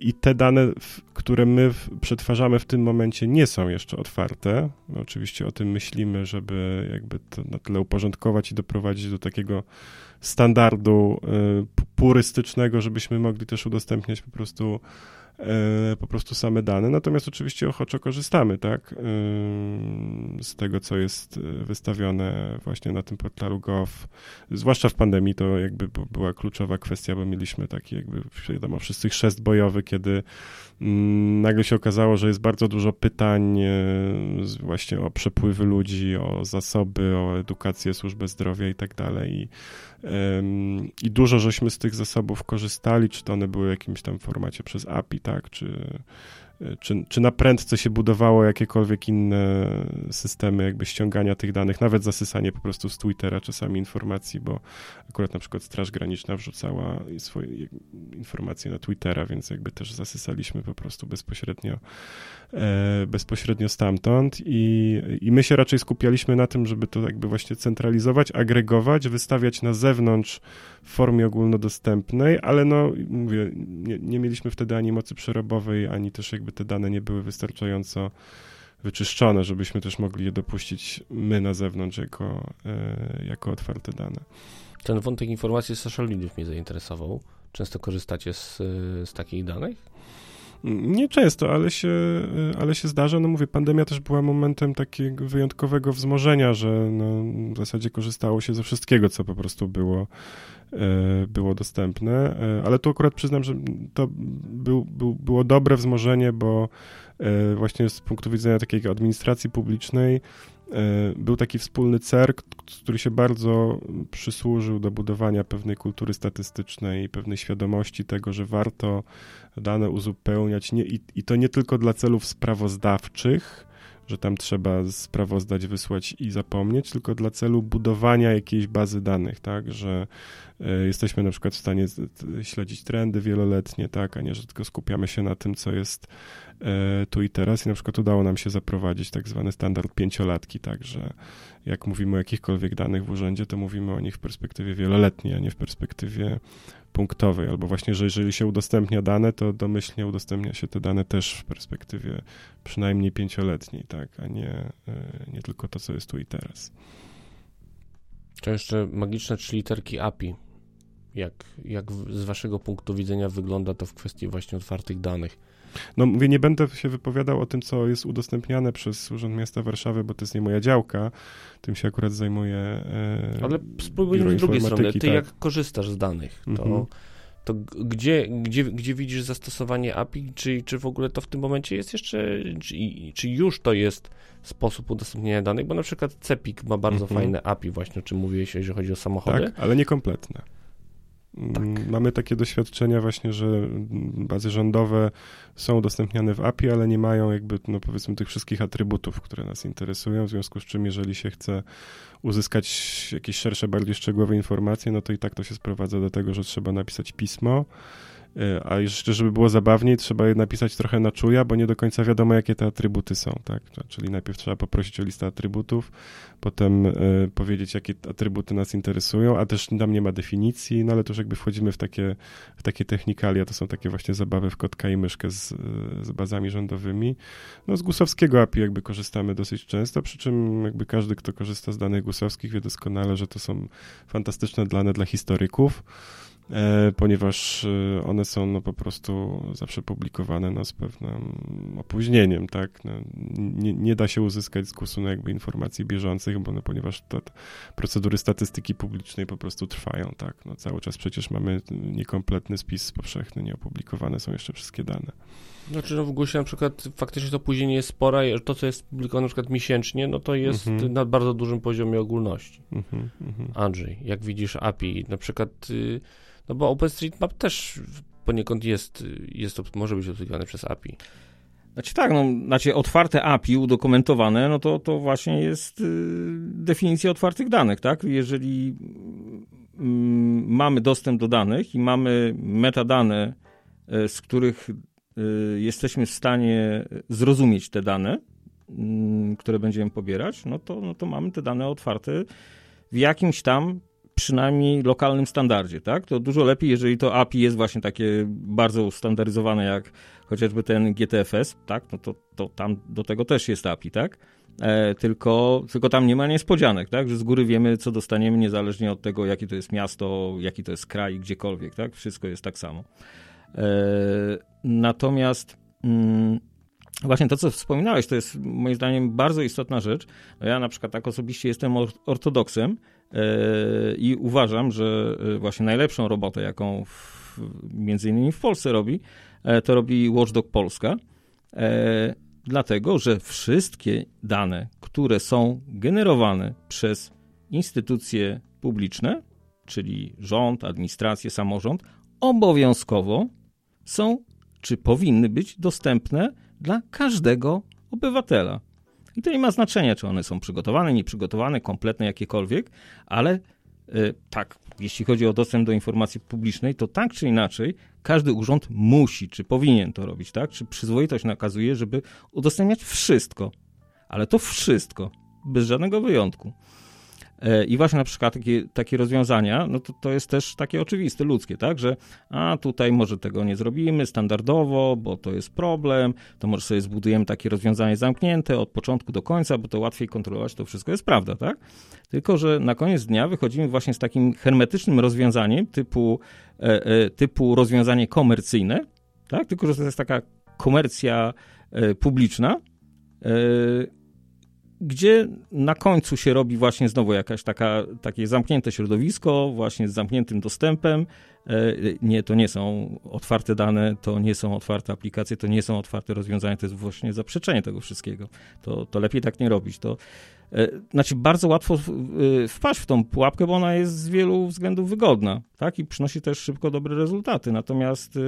I te dane, które my przetwarzamy w tym momencie, nie są jeszcze otwarte. No, oczywiście o tym myślimy, żeby jakby to na tyle uporządkować i doprowadzić do takiego standardu e, purystycznego, żebyśmy mogli też udostępniać po prostu po prostu same dane, natomiast oczywiście ochoczo korzystamy, tak, e, z tego, co jest e, wystawione właśnie na tym portalu gov, zwłaszcza w pandemii to jakby była kluczowa kwestia, bo mieliśmy taki jakby, wiadomo, wszyscy chrzest bojowy, kiedy mm, nagle się okazało, że jest bardzo dużo pytań właśnie o przepływy ludzi, o zasoby, o edukację, służbę zdrowia i tak dalej. I i dużo żeśmy z tych zasobów korzystali, czy to one były w jakimś tam formacie przez API, tak, czy czy, czy na prędce się budowało jakiekolwiek inne systemy jakby ściągania tych danych, nawet zasysanie po prostu z Twittera czasami informacji, bo akurat na przykład Straż Graniczna wrzucała swoje informacje na Twittera, więc jakby też zasysaliśmy po prostu bezpośrednio e, bezpośrednio stamtąd. I, i my się raczej skupialiśmy na tym, żeby to jakby właśnie centralizować, agregować, wystawiać na zewnątrz w formie ogólnodostępnej, ale no mówię, nie, nie mieliśmy wtedy ani mocy przerobowej, ani też jakby te dane nie były wystarczająco wyczyszczone, żebyśmy też mogli je dopuścić my na zewnątrz jako, e, jako otwarte dane. Ten wątek informacji z social mediów mnie zainteresował. Często korzystacie z, z takich danych? Nie często, ale się, ale się zdarza. No mówię, pandemia też była momentem takiego wyjątkowego wzmożenia, że no, w zasadzie korzystało się ze wszystkiego, co po prostu było, e, było dostępne. E, ale tu akurat przyznam, że to był, był, było dobre wzmożenie, bo e, właśnie z punktu widzenia takiej administracji publicznej był taki wspólny cerk, który się bardzo przysłużył do budowania pewnej kultury statystycznej pewnej świadomości tego, że warto dane uzupełniać. Nie, i, i to nie tylko dla celów sprawozdawczych, że tam trzeba sprawozdać, wysłać i zapomnieć, tylko dla celu budowania jakiejś bazy danych, tak, że e, jesteśmy na przykład w stanie śledzić trendy wieloletnie, tak, a nie, że tylko skupiamy się na tym, co jest e, tu i teraz. I na przykład udało nam się zaprowadzić tak zwany standard pięciolatki, tak, że jak mówimy o jakichkolwiek danych w urzędzie, to mówimy o nich w perspektywie wieloletniej, a nie w perspektywie punktowej, albo właśnie, że jeżeli się udostępnia dane, to domyślnie udostępnia się te dane też w perspektywie przynajmniej pięcioletniej, tak, a nie, e, nie tylko to, co jest tu i teraz. To jeszcze magiczne trzy literki API. Jak, jak z waszego punktu widzenia wygląda to w kwestii właśnie otwartych danych? No mówię, nie będę się wypowiadał o tym, co jest udostępniane przez Urząd Miasta Warszawy, bo to jest nie moja działka. Tym się akurat zajmuje. E, Ale spróbujmy z drugiej strony. Ty tak. jak korzystasz z danych, to, mhm. to gdzie, gdzie, gdzie widzisz zastosowanie API? Czy, czy w ogóle to w tym momencie jest jeszcze, czy, czy już to jest sposób udostępniania danych? Bo na przykład CEPIK ma bardzo mhm. fajne API, właśnie o czym mówiłeś, jeżeli chodzi o samochody. Tak, ale niekompletne. Tak. Mm, mamy takie doświadczenia właśnie, że bazy rządowe są udostępniane w API, ale nie mają jakby, no powiedzmy, tych wszystkich atrybutów, które nas interesują, w związku z czym jeżeli się chce uzyskać jakieś szersze, bardziej szczegółowe informacje, no to i tak to się sprowadza do tego, że trzeba napisać pismo, a jeszcze, żeby było zabawniej, trzeba je napisać trochę na czuja, bo nie do końca wiadomo, jakie te atrybuty są, tak? Czyli najpierw trzeba poprosić o listę atrybutów, potem y, powiedzieć, jakie atrybuty nas interesują, a też tam nie ma definicji, no ale to już jakby wchodzimy w takie, w takie technikalia, to są takie właśnie zabawy w kotka i myszkę z, z bazami rządowymi. No z gusowskiego API jakby korzystamy dosyć często, przy czym jakby każdy, kto korzysta z danych gusowskich wie doskonale, że to są fantastyczne dane dla historyków, e, ponieważ e, one są no, po prostu zawsze publikowane no, z pewnym opóźnieniem, tak? No, nie, nie, da się uzyskać z GUS-u no, jakby informacji bieżących, bo no, ponieważ te, te procedury statystyki publicznej po prostu trwają, tak? No, cały czas przecież mamy niekompletny spis powszechny, nieopublikowane są jeszcze wszystkie dane. Znaczy, no w GUSie na przykład faktycznie to opóźnienie jest spore, to co jest publikowane na przykład miesięcznie, no to jest mhm. na bardzo dużym poziomie ogólności. Mhm, mhm. Andrzej, jak widzisz API, na przykład, y, no bo OpenStreetMap też poniekąd jest, jest może być obsługiwane przez API. Znaczy tak, no, znaczy otwarte API udokumentowane, no to, to właśnie jest y, definicja otwartych danych, tak? Jeżeli y, mamy dostęp do danych i mamy metadane, y, z których Y, jesteśmy w stanie zrozumieć te dane, mm, które będziemy pobierać, no to, no to mamy te dane otwarte w jakimś tam przynajmniej lokalnym standardzie, tak? To dużo lepiej, jeżeli to API jest właśnie takie bardzo ustandaryzowane, jak chociażby ten GTFS, tak? No to, to tam do tego też jest API, tak? E, tylko, tylko tam nie ma niespodzianek, tak? Że z góry wiemy, co dostaniemy, niezależnie od tego, jakie to jest miasto, jaki to jest kraj, gdziekolwiek, tak? Wszystko jest tak samo. E, natomiast mm, właśnie to, co wspominałeś, to jest moim zdaniem bardzo istotna rzecz. Ja na przykład tak osobiście jestem ortodoksem e, i uważam, że e, właśnie najlepszą robotę, jaką w, między innymi w Polsce robi, to robi Watchdog Polska. Dlatego, że wszystkie dane, które są generowane przez instytucje publiczne, czyli rząd, administrację, samorząd, obowiązkowo są czy powinny być dostępne dla każdego obywatela. I to nie ma znaczenia, czy one są przygotowane, nieprzygotowane, kompletne, jakiekolwiek, ale yy, tak, jeśli chodzi o dostęp do informacji publicznej, to tak czy inaczej każdy urząd musi, czy powinien to robić, tak? Czy przyzwoitość nakazuje, żeby udostępniać wszystko, ale to wszystko, bez żadnego wyjątku. E, I właśnie na przykład takie, takie rozwiązania, no to, to jest też takie oczywiste, ludzkie, tak, że a tutaj może tego nie zrobimy standardowo, bo to jest problem, to może sobie zbudujemy takie rozwiązanie zamknięte od początku do końca, bo to łatwiej kontrolować, to wszystko jest prawda, tak? Tylko, że na koniec dnia wychodzimy właśnie z takim hermetycznym rozwiązaniem typu, e, e, typu rozwiązanie komercyjne, tak? Tylko, że to jest taka komercja publiczna, gdzie na końcu się robi właśnie znowu jakaś taka, takie zamknięte środowisko, właśnie z zamkniętym dostępem. E, nie, to nie są otwarte dane, to nie są otwarte aplikacje, to nie są otwarte rozwiązania, to jest właśnie zaprzeczenie tego wszystkiego. To, to lepiej tak nie robić. To, e, znaczy, bardzo łatwo e, wpaść w tą pułapkę, bo ona jest z wielu względów wygodna, tak? I przynosi też szybko dobre rezultaty. Natomiast,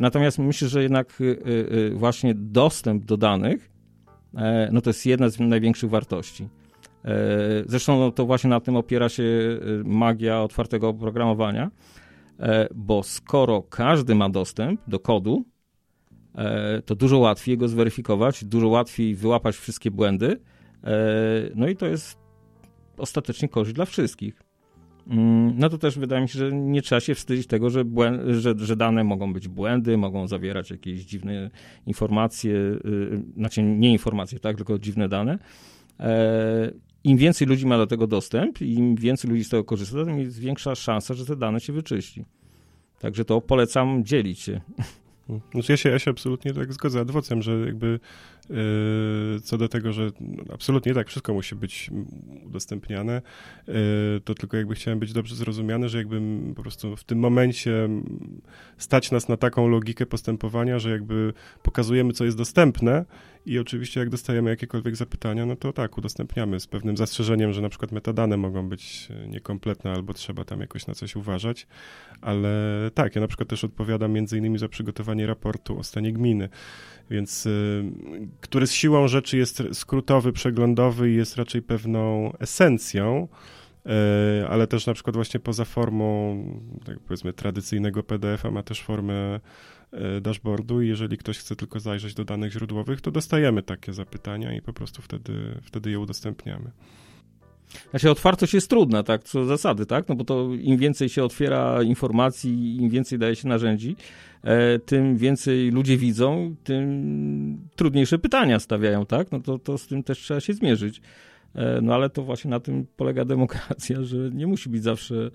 natomiast myślę, że jednak właśnie dostęp do danych no to jest jedna z największych wartości. E, zresztą no to właśnie na tym opiera się e, magia otwartego oprogramowania, bo skoro każdy ma dostęp do kodu, to dużo łatwiej go zweryfikować, dużo łatwiej wyłapać wszystkie błędy, no i to jest ostatecznie korzyść dla wszystkich. Mm, no to też wydaje mi się, że nie trzeba się wstydzić tego, że, że, że, dane mogą być błędy, mogą zawierać jakieś dziwne informacje, yy, znaczy nie informacje, tak, tylko dziwne dane. E, Im więcej ludzi ma do tego dostęp, im więcej ludzi z tego korzysta, tym jest większa szansa, że te dane się wyczyści. Także to polecam dzielić się. Znaczy ja się, ja się absolutnie tak zgodzę adwocem, że jakby co do tego, że absolutnie tak, wszystko musi być udostępniane, yy, to tylko jakby chciałem być dobrze zrozumiany, że jakby po prostu w tym momencie stać nas na taką logikę postępowania, że jakby pokazujemy, co jest dostępne i oczywiście jak dostajemy jakiekolwiek zapytania, no to tak, udostępniamy z pewnym zastrzeżeniem, że na przykład metadane mogą być niekompletne albo trzeba tam jakoś na coś uważać, ale tak, ja na przykład też odpowiadam między innymi za przygotowanie raportu o stanie gminy, więc y, który z siłą rzeczy jest skrótowy, przeglądowy i jest raczej pewną esencją, ale też na przykład właśnie poza formą, tak powiedzmy, tradycyjnego PDF-a ma też formę y, dashboardu i jeżeli ktoś chce tylko zajrzeć do danych źródłowych, to dostajemy takie zapytania i po prostu wtedy, wtedy je udostępniamy. Znaczy otwartość jest trudna, tak, co zasady, tak, no bo to im więcej się otwiera informacji, im więcej daje się narzędzi, e, tym więcej ludzie widzą, tym trudniejsze pytania stawiają, tak, no to, to z tym też trzeba się zmierzyć. E, no ale to właśnie na tym polega demokracja, że nie musi być zawsze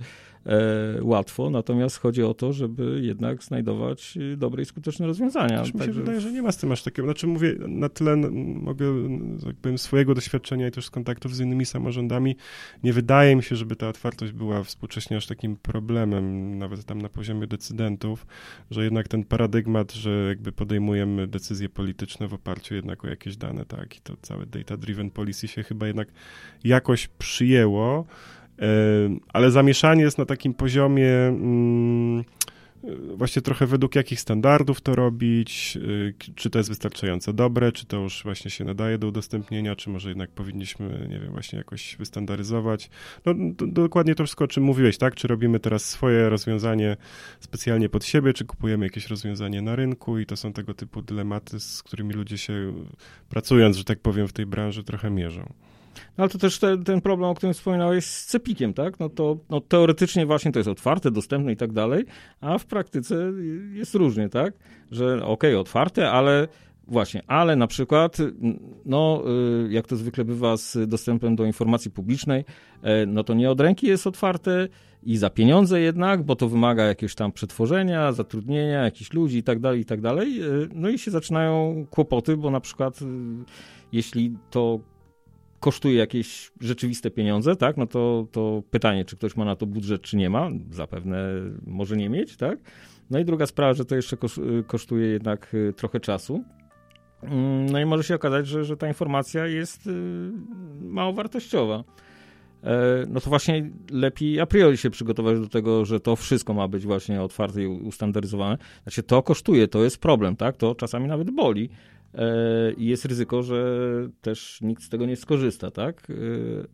łatwo, natomiast chodzi o to, żeby jednak znajdować dobre i skuteczne rozwiązania. Też mi się Także... wydaje, że nie ma z tym aż takiego, znaczy mówię, na tyle mogę, tak powiem, swojego doświadczenia i też z kontaktów z innymi samorządami, nie wydaje mi się, żeby ta otwartość była współcześnie aż takim problemem, nawet tam na poziomie decydentów, że jednak ten paradygmat, że jakby podejmujemy decyzje polityczne w oparciu jednak o jakieś dane, tak, i to całe data-driven policy się chyba jednak jakoś przyjęło, ale zamieszanie jest na takim poziomie mm, właśnie trochę według jakich standardów to robić, y, czy to jest wystarczająco dobre, czy to już właśnie się nadaje do udostępnienia, czy może jednak powinniśmy, nie wiem, właśnie jakoś wystandaryzować. No do, dokładnie to wszystko, o czym mówiłeś, tak? Czy robimy teraz swoje rozwiązanie specjalnie pod siebie, czy kupujemy jakieś rozwiązanie na rynku i to są tego typu dylematy, z którymi ludzie się pracując, że tak powiem, w tej branży trochę mierzą. No ale to też te, ten problem, o którym wspominałeś z cepikiem, tak? No to no, teoretycznie właśnie to jest otwarte, dostępne i tak dalej, a w praktyce jest różnie, tak? Że okej, okay, otwarte, ale Właśnie, ale na przykład, no, y, jak to zwykle bywa z dostępem do informacji publicznej, e, no to nie od ręki jest otwarte i za pieniądze jednak, bo to wymaga jakiegoś tam przetworzenia, zatrudnienia jakichś ludzi i tak dalej, i tak dalej. E, no i się zaczynają kłopoty, bo na przykład y, jeśli to kosztuje jakieś rzeczywiste pieniądze, tak, no to, to pytanie, czy ktoś ma na to budżet, czy nie ma, zapewne może nie mieć, tak. No i druga sprawa, że to jeszcze kosztuje jednak y, trochę czasu. Mm, no i może się okazać, że, że ta informacja jest y, mało wartościowa. E, no to właśnie lepiej a priori się przygotować do tego, że to wszystko ma być właśnie otwarte i ustandaryzowane. Znaczy to kosztuje, to jest problem, tak? To czasami nawet boli, i jest ryzyko, że też nikt z tego nie skorzysta, tak? E,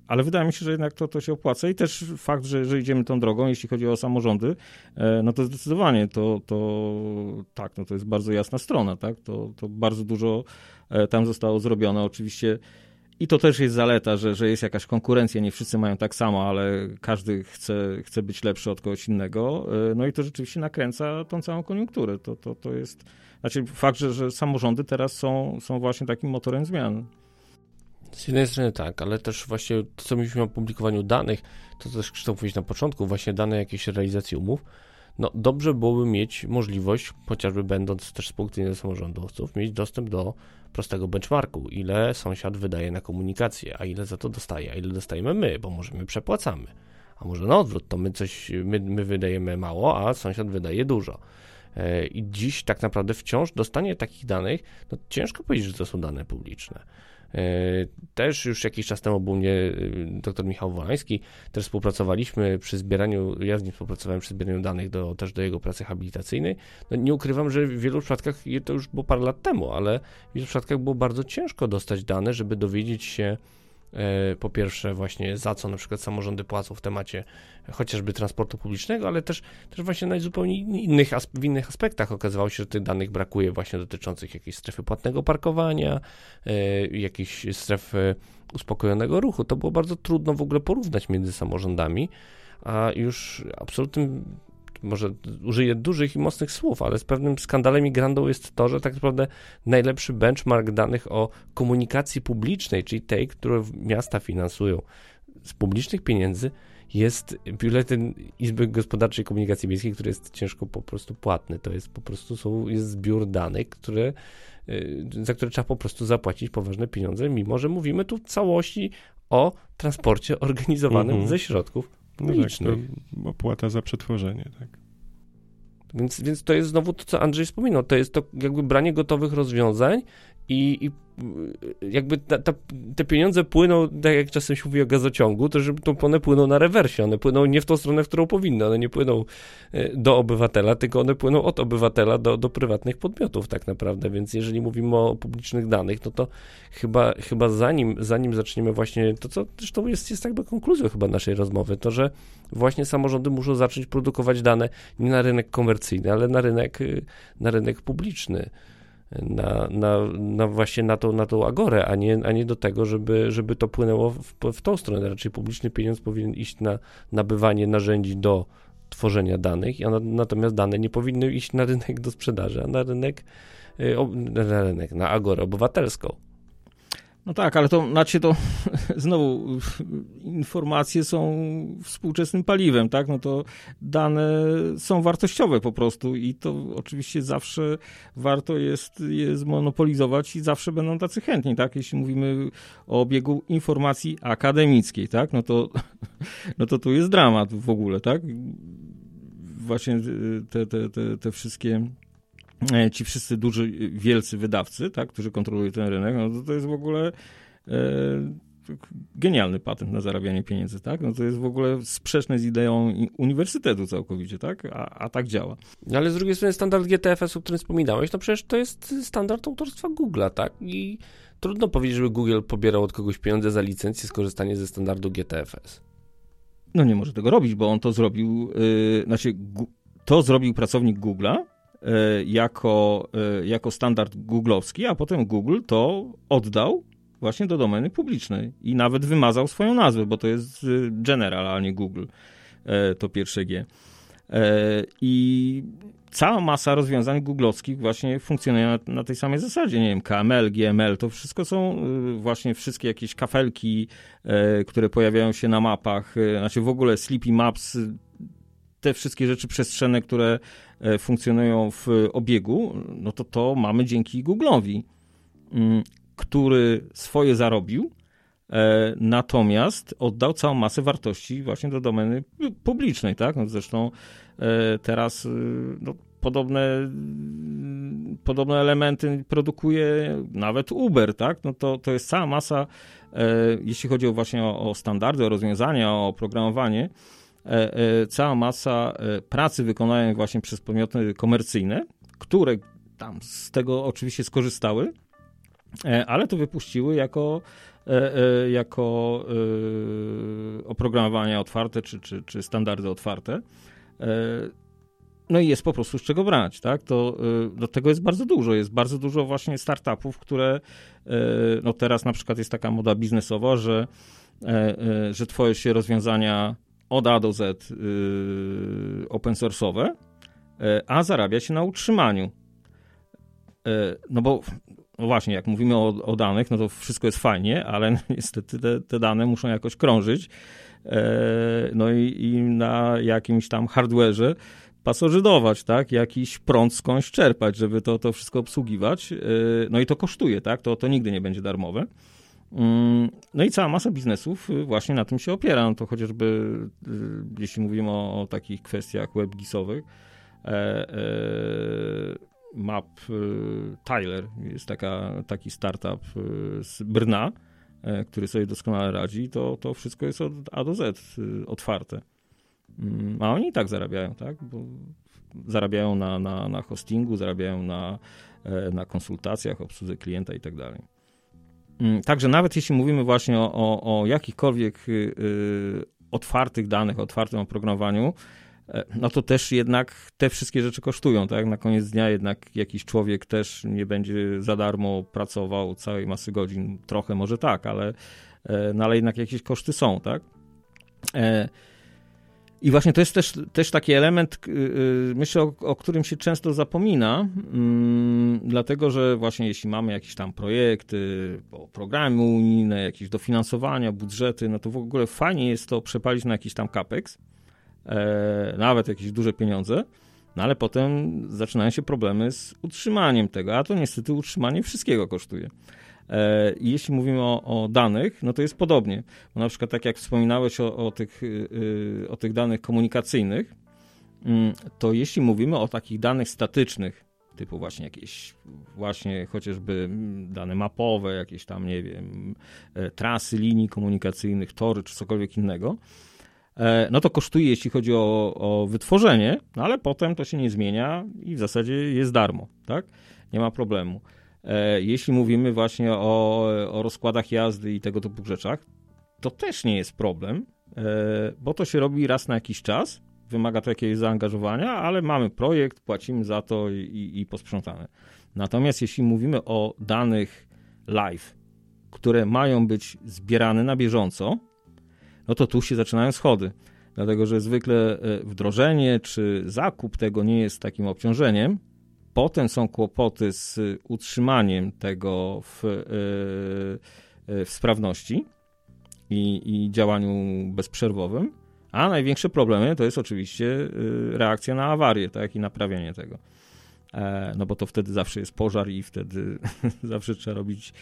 ale wydaje mi się, że jednak to, to się opłaca i też fakt, że, że idziemy tą drogą, jeśli chodzi o samorządy, e, no to zdecydowanie to, to tak, no to jest bardzo jasna strona, tak? To, to bardzo dużo tam zostało zrobione. Oczywiście i to też jest zaleta, że, że jest jakaś konkurencja, nie wszyscy mają tak samo, ale każdy chce, chce być lepszy od kogoś innego. No i to rzeczywiście nakręca tą całą koniunkturę. To, to, to jest znaczy fakt, że, że samorządy teraz są, są właśnie takim motorem zmian. Z jednej strony tak, ale też właśnie to, co mówiliśmy o publikowaniu danych, to też Krzysztof mówić na początku, właśnie dane jakiejś realizacji umów, no dobrze byłoby mieć możliwość, chociażby będąc też z punktu widzenia samorządowców, mieć dostęp do prostego benchmarku, ile sąsiad wydaje na komunikację, a ile za to dostaje, a ile dostajemy my, bo może my przepłacamy, a może na odwrót, to my coś, my, my wydajemy mało, a sąsiad wydaje dużo. E, I dziś tak naprawdę wciąż dostanie takich danych, no ciężko powiedzieć, że to są dane publiczne. E, też już jakiś czas temu był mnie y, dr Michał Wolański, też współpracowaliśmy przy zbieraniu, ja z nim współpracowałem przy zbieraniu danych do, też do jego pracy habilitacyjnej. No nie ukrywam, że w wielu przypadkach, to już było parę lat temu, ale w wielu przypadkach było bardzo ciężko dostać dane, żeby dowiedzieć się, E, po pierwsze właśnie za co na przykład samorządy płacą w temacie chociażby transportu publicznego, ale też, też właśnie na zupełnie innych, w innych aspektach okazywało się, że tych danych brakuje właśnie dotyczących jakiejś strefy płatnego parkowania, e, jakichś stref e, uspokojonego ruchu. To było bardzo trudno w ogóle porównać między samorządami, a już absolutnym może użyję dużych i mocnych słów, ale z pewnym skandalem i grandą jest to, że tak naprawdę najlepszy benchmark danych o komunikacji publicznej, czyli tej, które miasta finansują z publicznych pieniędzy, jest biuletyn Izby Gospodarczej Komunikacji Miejskiej, który jest ciężko po prostu płatny. To jest po prostu są, jest zbiór danych, które, y, za które trzeba po prostu zapłacić poważne pieniądze, mimo że mówimy tu w całości o transporcie organizowanym mm -hmm. ze środków no tak, opłata za przetworzenie, tak. Więc, więc to jest znowu to, co Andrzej wspominał. To jest to jakby branie gotowych rozwiązań i, i jakby ta, ta, te pieniądze płyną, tak jak czasem się mówi o gazociągu, to żeby to one płyną na rewersie, one płyną nie w tą stronę, w którą powinny, one nie płyną e, do obywatela, tylko one płyną od obywatela do, do prywatnych podmiotów tak naprawdę, więc jeżeli mówimy o publicznych danych, no to chyba, chyba zanim, zanim zaczniemy właśnie, to co zresztą jest, jest jakby konkluzją chyba naszej rozmowy, to że właśnie samorządy muszą zacząć produkować dane nie na rynek komercyjny, ale na rynek, na rynek publiczny na, na, na właśnie na tą, na tą agorę, a nie, a nie do tego, żeby, żeby to płynęło w, w tą stronę. Raczej publiczny pieniądz powinien iść na nabywanie narzędzi do tworzenia danych, a natomiast dane nie powinny iść na rynek do sprzedaży, a na rynek, y, na rynek, na agorę obywatelską. No tak, ale to znaczy to znowu informacje są współczesnym paliwem, tak? No to dane są wartościowe po prostu i to oczywiście zawsze warto jest je zmonopolizować i zawsze będą tacy chętni, tak? Jeśli mówimy o obiegu informacji akademickiej, tak? No to, no to tu jest dramat w ogóle, tak? Właśnie te, te, te, te wszystkie ci wszyscy duży, wielcy wydawcy, tak, którzy kontrolują ten rynek, no to, to jest w ogóle e, genialny patent na zarabianie pieniędzy, tak? No to jest w ogóle sprzeczne z ideą uniwersytetu całkowicie, tak? A, a tak działa. No ale z drugiej strony standard GTFS, o którym wspominałeś, no przecież to jest standard autorstwa Google'a, tak? I trudno powiedzieć, żeby Google pobierał od kogoś pieniądze za licencję skorzystanie ze standardu GTFS. No nie może tego robić, bo on to zrobił, yy, znaczy to zrobił pracownik Google'a, E, jako, e, jako standard googlowski, a potem Google to oddał właśnie do domeny publicznej i nawet wymazał swoją nazwę, bo to jest e, General, a nie Google, to pierwsze G. I cała masa rozwiązań googlowskich właśnie funkcjonuje na, na, tej samej zasadzie. Nie wiem, KML, GML, to wszystko są właśnie wszystkie jakieś kafelki, które pojawiają się na mapach, znaczy w ogóle Sleepy Maps, te wszystkie rzeczy przestrzenne, które E, funkcjonują w obiegu, no to to mamy dzięki Google'owi, mm, który swoje zarobił, e, natomiast oddał całą masę wartości właśnie do domeny publicznej, tak? No zresztą e, teraz no, podobne, podobne elementy produkuje nawet Uber, tak? No to, to jest cała masa, jeśli chodzi właśnie o, o standardy, o rozwiązania, o oprogramowanie, E, e, cała masa e, pracy wykonanych właśnie przez podmioty komercyjne, które tam z tego oczywiście skorzystały, ale to wypuściły jako, jako oprogramowania otwarte czy, czy, czy standardy otwarte. No i jest po prostu z czego brać, tak? To do tego jest bardzo dużo. Jest bardzo dużo właśnie startupów, które no teraz na przykład jest taka moda biznesowa, że, że twoje się rozwiązania od A do Z yy, open source'owe, yy, a zarabia się na utrzymaniu. Yy, no bo no właśnie, jak mówimy o, o, danych, no to wszystko jest fajnie, ale niestety te, te dane muszą jakoś krążyć. Yy, no i, i, na jakimś tam hardware'ze pasożytować, tak? Jakiś prąd skądś czerpać, żeby to, to wszystko obsługiwać. No i to kosztuje, tak? To, to nigdy nie będzie darmowe. Mm, no i cała masa biznesów y, właśnie na tym się opiera. No to chociażby, y, jeśli mówimy o, o takich kwestiach webgisowych, e, e, Map e, Tyler jest taka, taki startup z Brna, e, który sobie doskonale radzi, to, to wszystko jest od A do Z otwarte. Mm, a oni i tak zarabiają, tak? Bo zarabiają na, na, na hostingu, zarabiają na, e, na konsultacjach, obsłudze klienta i tak dalej. Mm, także nawet jeśli mówimy właśnie o, o, o jakichkolwiek y, y, otwartych danych, otwartym oprogramowaniu, e, no to też jednak te wszystkie rzeczy kosztują, tak? Na koniec dnia jednak jakiś człowiek też nie będzie za darmo pracował całej masy godzin, trochę może tak, ale, e, no ale jednak jakieś koszty są, tak? I właśnie to jest też, też taki element, y, y, myślę, o, o którym się często zapomina, mm, dlatego że właśnie jeśli mamy jakieś tam projekty, programy unijne, jakieś dofinansowania, budżety, no to w ogóle fajnie jest to przepalić na jakiś tam capex, e, nawet jakieś duże pieniądze, no ale potem zaczynają się problemy z utrzymaniem tego, a to niestety utrzymanie wszystkiego kosztuje. E, jeśli mówimy o, o, danych, no to jest podobnie. Bo na przykład tak jak wspominałeś o, o tych, y, y, o tych danych komunikacyjnych, mm, to jeśli mówimy o takich danych statycznych, typu właśnie jakieś, właśnie chociażby dane mapowe, jakieś tam, nie wiem, e, trasy linii komunikacyjnych, tory czy cokolwiek innego, e, no to kosztuje, jeśli chodzi o, o wytworzenie, no ale potem to się nie zmienia i w zasadzie jest darmo, tak? Nie ma problemu. E, jeśli mówimy właśnie o, o rozkładach jazdy i tego typu rzeczach, to też nie jest problem, e, bo to się robi raz na jakiś czas, wymaga to jakiegoś zaangażowania, ale mamy projekt, płacimy za to i, i posprzątane. Natomiast jeśli mówimy o danych live, które mają być zbierane na bieżąco, no to tu się zaczynają schody. Dlatego, że zwykle e, wdrożenie czy zakup tego nie jest takim obciążeniem, Potem są kłopoty z utrzymaniem tego w, w sprawności i, i działaniu bezprzerwowym, a największe problemy to jest oczywiście reakcja na awarię, tak, i naprawianie tego. E, no bo to wtedy zawsze jest pożar i wtedy zawsze trzeba robić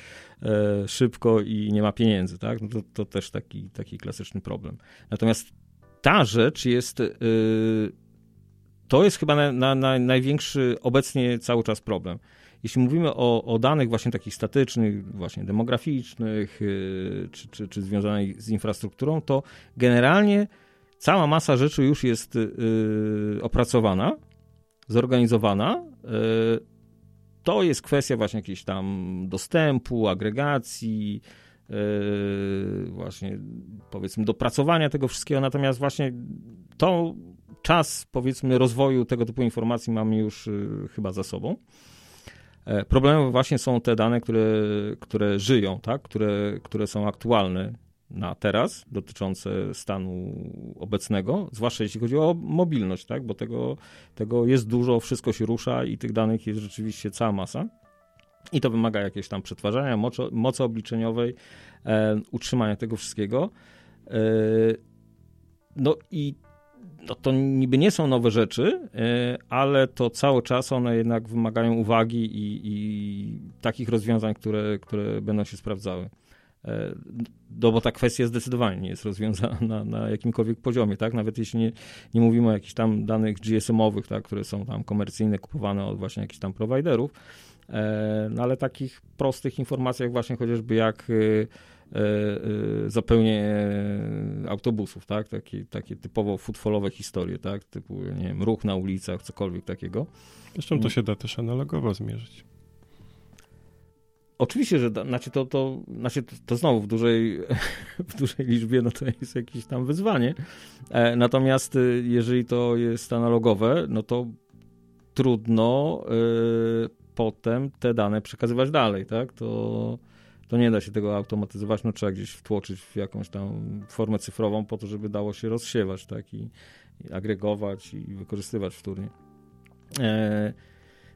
e, szybko i nie ma pieniędzy, tak? No to, to też taki, taki klasyczny problem. Natomiast ta rzecz jest, e, to jest chyba na, na, na największy obecnie cały czas problem. Jeśli mówimy o, o danych właśnie takich statycznych, właśnie demograficznych, czy, czy, czy związanych z infrastrukturą, to generalnie cała masa rzeczy już jest opracowana, zorganizowana, e, to jest kwestia właśnie jakiejś tam dostępu, agregacji, e, właśnie powiedzmy dopracowania tego wszystkiego, natomiast właśnie to czas powiedzmy rozwoju tego typu informacji mamy już e, chyba za sobą. Problemem właśnie są te dane, które, które żyją, tak? które, które są aktualne na teraz, dotyczące stanu obecnego, zwłaszcza jeśli chodzi o mobilność, tak? bo tego, tego jest dużo, wszystko się rusza i tych danych jest rzeczywiście cała masa. I to wymaga jakiegoś tam przetwarzania, mocy, mocy obliczeniowej, e, utrzymania tego wszystkiego. E, no i no to niby nie są nowe rzeczy, e, ale to cały czas one jednak wymagają uwagi i, i takich rozwiązań, które, które będą się sprawdzały. E, no bo ta kwestia zdecydowanie nie jest rozwiązana na, na jakimkolwiek poziomie, tak? Nawet jeśli nie, nie mówimy o jakichś tam danych GSM-owych, tak? które są tam komercyjne, kupowane od właśnie jakichś tam prowajderów, e, no ale takich prostych informacjach właśnie chociażby jak zapełnienie autobusów, tak? Takie, takie typowo futbolowe historie, tak? Typu, nie wiem, ruch na ulicach, cokolwiek takiego. Zresztą to się da też analogowo zmierzyć. Oczywiście, że znaczy to, to, znaczy to, to znowu w dużej, w dużej liczbie no to jest jakieś tam wyzwanie. E, natomiast jeżeli to jest analogowe, no to trudno y, potem te dane przekazywać dalej, tak? To, to nie da się tego automatyzować, no trzeba gdzieś wtłoczyć w jakąś tam formę cyfrową po to, żeby dało się rozsiewać, tak? I, i agregować i wykorzystywać wtórnie. E,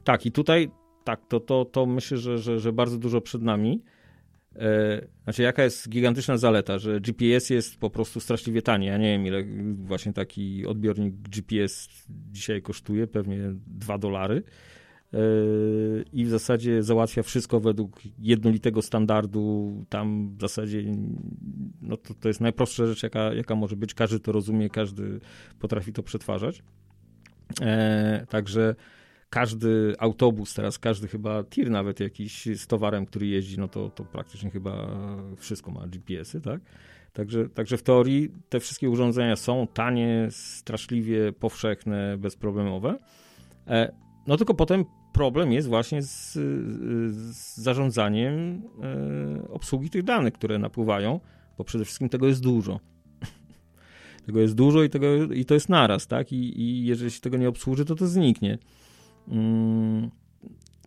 tak, i tutaj tak, to, to, to myślę, że, że, że bardzo dużo przed nami. E, znaczy, jaka jest gigantyczna zaleta, że GPS jest po prostu straszliwie tani. Ja nie wiem, ile właśnie taki odbiornik GPS dzisiaj kosztuje, pewnie 2 dolary. E, I w zasadzie załatwia wszystko według jednolitego standardu. Tam w zasadzie no to, to jest najprostsza rzecz, jaka, jaka może być. Każdy to rozumie, każdy potrafi to przetwarzać. E, także każdy autobus, teraz każdy chyba tir nawet jakiś z towarem, który jeździ, no to, to praktycznie chyba wszystko ma GPS-y, tak? Także, także w teorii te wszystkie urządzenia są tanie, straszliwie powszechne, bezproblemowe. E, no tylko potem problem jest właśnie z, z zarządzaniem e, obsługi tych danych, które napływają, bo przede wszystkim tego jest dużo. tego jest dużo i, tego, i to jest naraz, tak? I, I jeżeli się tego nie obsłuży, to to zniknie. Mm,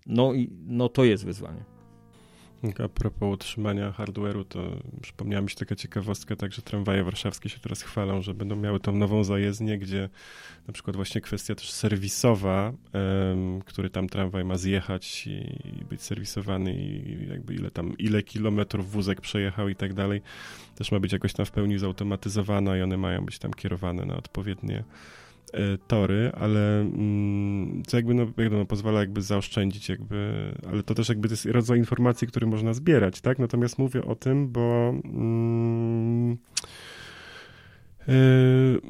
no i no to jest wyzwanie. A propos utrzymania hardware'u, to przypomniała mi się taka ciekawostka, tak, że tramwaje warszawskie się teraz chwalą, że będą miały tą nową zajezdnię, gdzie na przykład właśnie kwestia też serwisowa, um, który tam tramwaj ma zjechać i, i, być serwisowany i jakby ile tam, ile kilometrów wózek przejechał i tak dalej, też ma być jakoś tam w pełni zautomatyzowana i one mają być tam kierowane na odpowiednie tory, ale mm, co jakby, no, no, pozwala jakby zaoszczędzić jakby, ale to też jakby to jest rodzaj informacji, który można zbierać, tak? Natomiast mówię o tym, bo mm,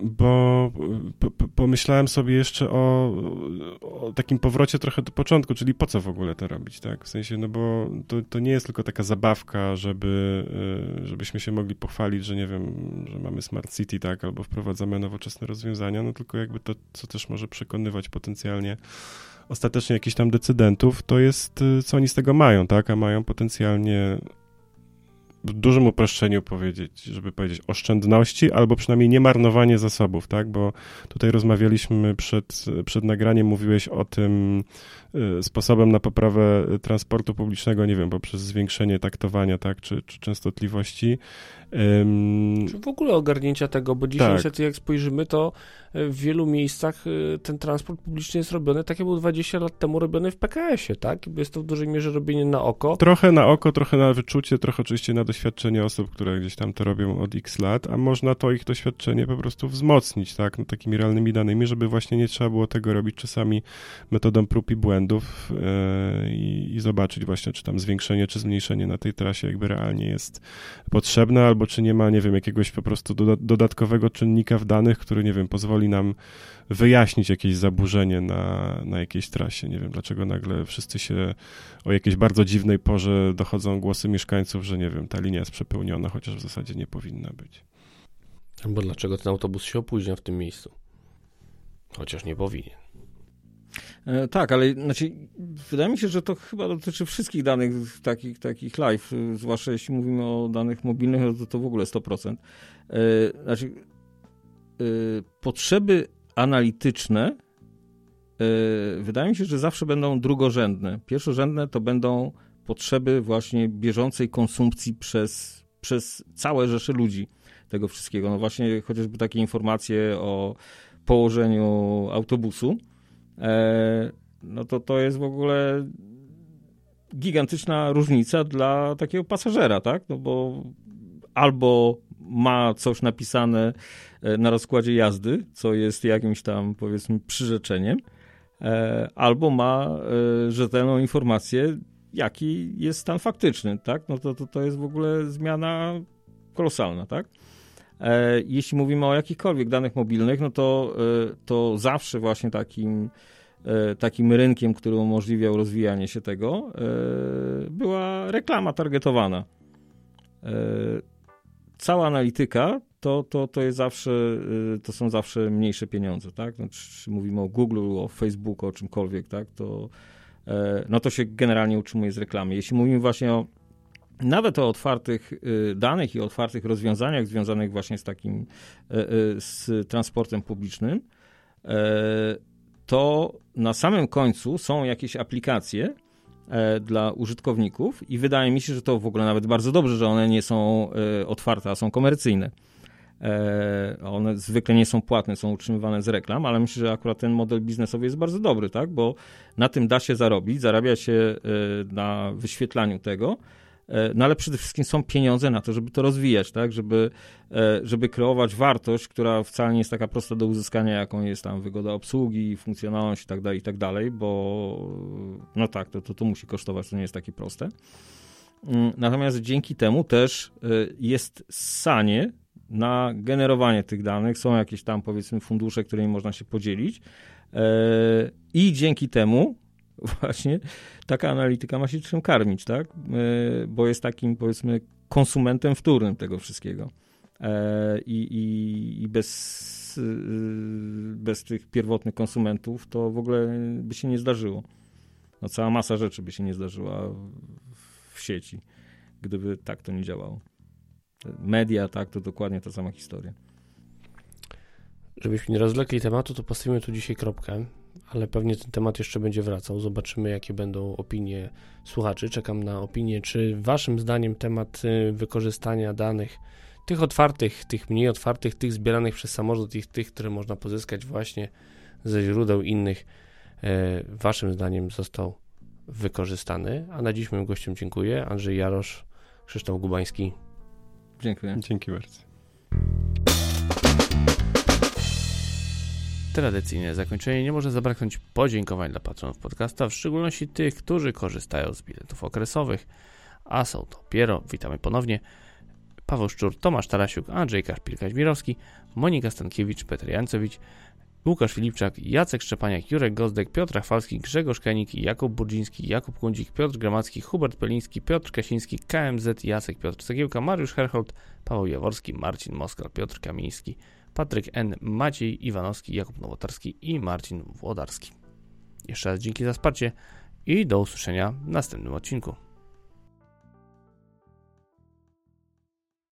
bo pomyślałem sobie jeszcze o, o, takim powrocie trochę do początku, czyli po co w ogóle to robić, tak? W sensie, no bo to, to nie jest tylko taka zabawka, żeby, yy, żebyśmy się mogli pochwalić, że nie wiem, że mamy smart city, tak? Albo wprowadzamy nowoczesne rozwiązania, no tylko jakby to, co też może przekonywać potencjalnie ostatecznie jakichś tam decydentów, to jest, yy, co oni z tego mają, tak? A mają potencjalnie dużym uproszczeniu powiedzieć, żeby powiedzieć oszczędności, albo przynajmniej nie marnowanie zasobów, tak? Bo tutaj rozmawialiśmy przed, przed nagraniem, mówiłeś o tym y, sposobem na poprawę transportu publicznego, nie wiem, poprzez zwiększenie taktowania, tak, czy, czy częstotliwości. Um, Czy w ogóle ogarnięcia tego, bo dzisiaj tak. niestety jak spojrzymy, to w wielu miejscach y, ten transport publiczny jest robiony tak, jak był 20 lat temu robiony w PKS-ie, tak? Jest to w dużej mierze robienie na oko. Trochę na oko, trochę na wyczucie, trochę oczywiście na doświadczenie osób, które gdzieś tam to robią od x lat, a można to ich doświadczenie po prostu wzmocnić, tak? No, takimi realnymi danymi, żeby właśnie nie trzeba było tego robić czasami metodą prób i błędów yy, i, i zobaczyć właśnie, czy tam zwiększenie, czy zmniejszenie na tej trasie jakby realnie jest potrzebne, albo czy nie ma, nie wiem, jakiegoś po prostu dodatkowego czynnika w danych, który, nie wiem, pozwoli nam wyjaśnić jakieś zaburzenie na, na jakiejś trasie. Nie wiem, dlaczego nagle wszyscy się o jakiejś bardzo dziwnej porze dochodzą głosy mieszkańców, że nie wiem, ta linia jest przepełniona, chociaż w zasadzie nie powinna być. Albo dlaczego ten autobus się opóźnia w tym miejscu? Chociaż nie powinien. E, tak, ale znaczy, wydaje mi się, że to chyba dotyczy wszystkich danych takich, takich live, zwłaszcza jeśli mówimy o danych mobilnych, no to, to w ogóle 100%. E, znaczy, Y, potrzeby analityczne wydaje mi się, że zawsze będą drugorzędne. Pierwszorzędne to będą potrzeby właśnie bieżącej konsumpcji przez, przez całe rzesze ludzi tego wszystkiego. No właśnie chociażby takie informacje o położeniu autobusu, e, no to to jest w ogóle gigantyczna różnica dla takiego pasażera, tak? No bo albo ma coś napisane e, na rozkładzie jazdy, co jest jakimś tam powiedzmy przyrzeczeniem, e, albo ma e, rzetelną informację, jaki jest stan faktyczny, tak? No to, to, to jest w ogóle zmiana kolosalna, tak? Jeśli mówimy o jakichkolwiek danych mobilnych, no to, to zawsze właśnie takim, takim rynkiem, który umożliwiał rozwijanie się tego, była reklama targetowana cała analityka to, to, to jest zawsze, to są zawsze mniejsze pieniądze, tak? No, czy mówimy o Google, o Facebooku, o czymkolwiek, tak? To, e, no to się generalnie utrzymuje z reklamy. Jeśli mówimy właśnie o nawet o otwartych y, danych i otwartych rozwiązaniach związanych właśnie z takim, e, e, z transportem publicznym, to na samym końcu są jakieś aplikacje, E, dla użytkowników i wydaje mi się, że to w ogóle nawet bardzo dobrze, że one nie są e, otwarte, a są komercyjne. E, one zwykle nie są płatne, są utrzymywane z reklam, ale myślę, że akurat ten model biznesowy jest bardzo dobry, tak? bo na tym da się zarobić, zarabia się na wyświetlaniu tego, E, no ale przede wszystkim są pieniądze na to, żeby to rozwijać, tak? Żeby, e, żeby kreować wartość, która wcale nie jest taka prosta do uzyskania, jaką jest tam wygoda obsługi, funkcjonalność i tak dalej, i tak dalej, bo no tak, to, to, to musi kosztować, to nie jest takie proste. Mm, natomiast dzięki temu też e, jest sanie na generowanie tych danych, są jakieś tam powiedzmy fundusze, którymi można się podzielić i dzięki temu właśnie taka analityka ma się czym karmić, tak? E, bo jest takim, powiedzmy, konsumentem wtórnym tego wszystkiego. E, I, i, i bez, e, bez tych pierwotnych konsumentów to w ogóle by się nie zdarzyło. No, cała masa rzeczy by się nie zdarzyła w sieci, gdyby tak to nie działało. Media, tak, to dokładnie ta sama historia. Żebyśmy nie rozlekli tematu, to postawimy tu dzisiaj kropkę ale pewnie ten temat jeszcze będzie wracał. Zobaczymy, jakie będą opinie słuchaczy. Czekam na opinię, czy waszym zdaniem temat y, wykorzystania danych, tych otwartych, tych mniej otwartych, tych zbieranych przez samorząd i tych, które można pozyskać właśnie ze źródeł innych, e, waszym zdaniem został wykorzystany. A na dziś moim gościom dziękuję. Andrzej Jarosz, Krzysztof Gubański. Dziękuję. Dzięki bardzo. Tradycyjne zakończenie nie może zabraknąć podziękowań dla patronów podcasta, w szczególności tych, którzy korzystają z biletów okresowych, a są to Piero, witamy ponownie, Paweł Szczur, Tomasz Tarasiuk, Andrzej Kaszpil-Kaźmirowski, Monika Stankiewicz, Petr Jancowicz, Łukasz Filipczak, Jacek Szczepaniak, Jurek Gozdek, Piotr Rafalski, Grzegorz Kenik, Jakub Burdziński, Jakub Kundzik, Piotr Gramacki, Hubert Peliński, Piotr Kasiński, KMZ, Jacek Piotr Cegiełka, Mariusz Herhold, Paweł Jaworski, Marcin Moskal, Piotr Kamiński, Patryk N., Maciej Iwanowski, Jakub Nowotarski i Marcin Włodarski. Jeszcze raz dzięki za wsparcie i do usłyszenia w następnym odcinku.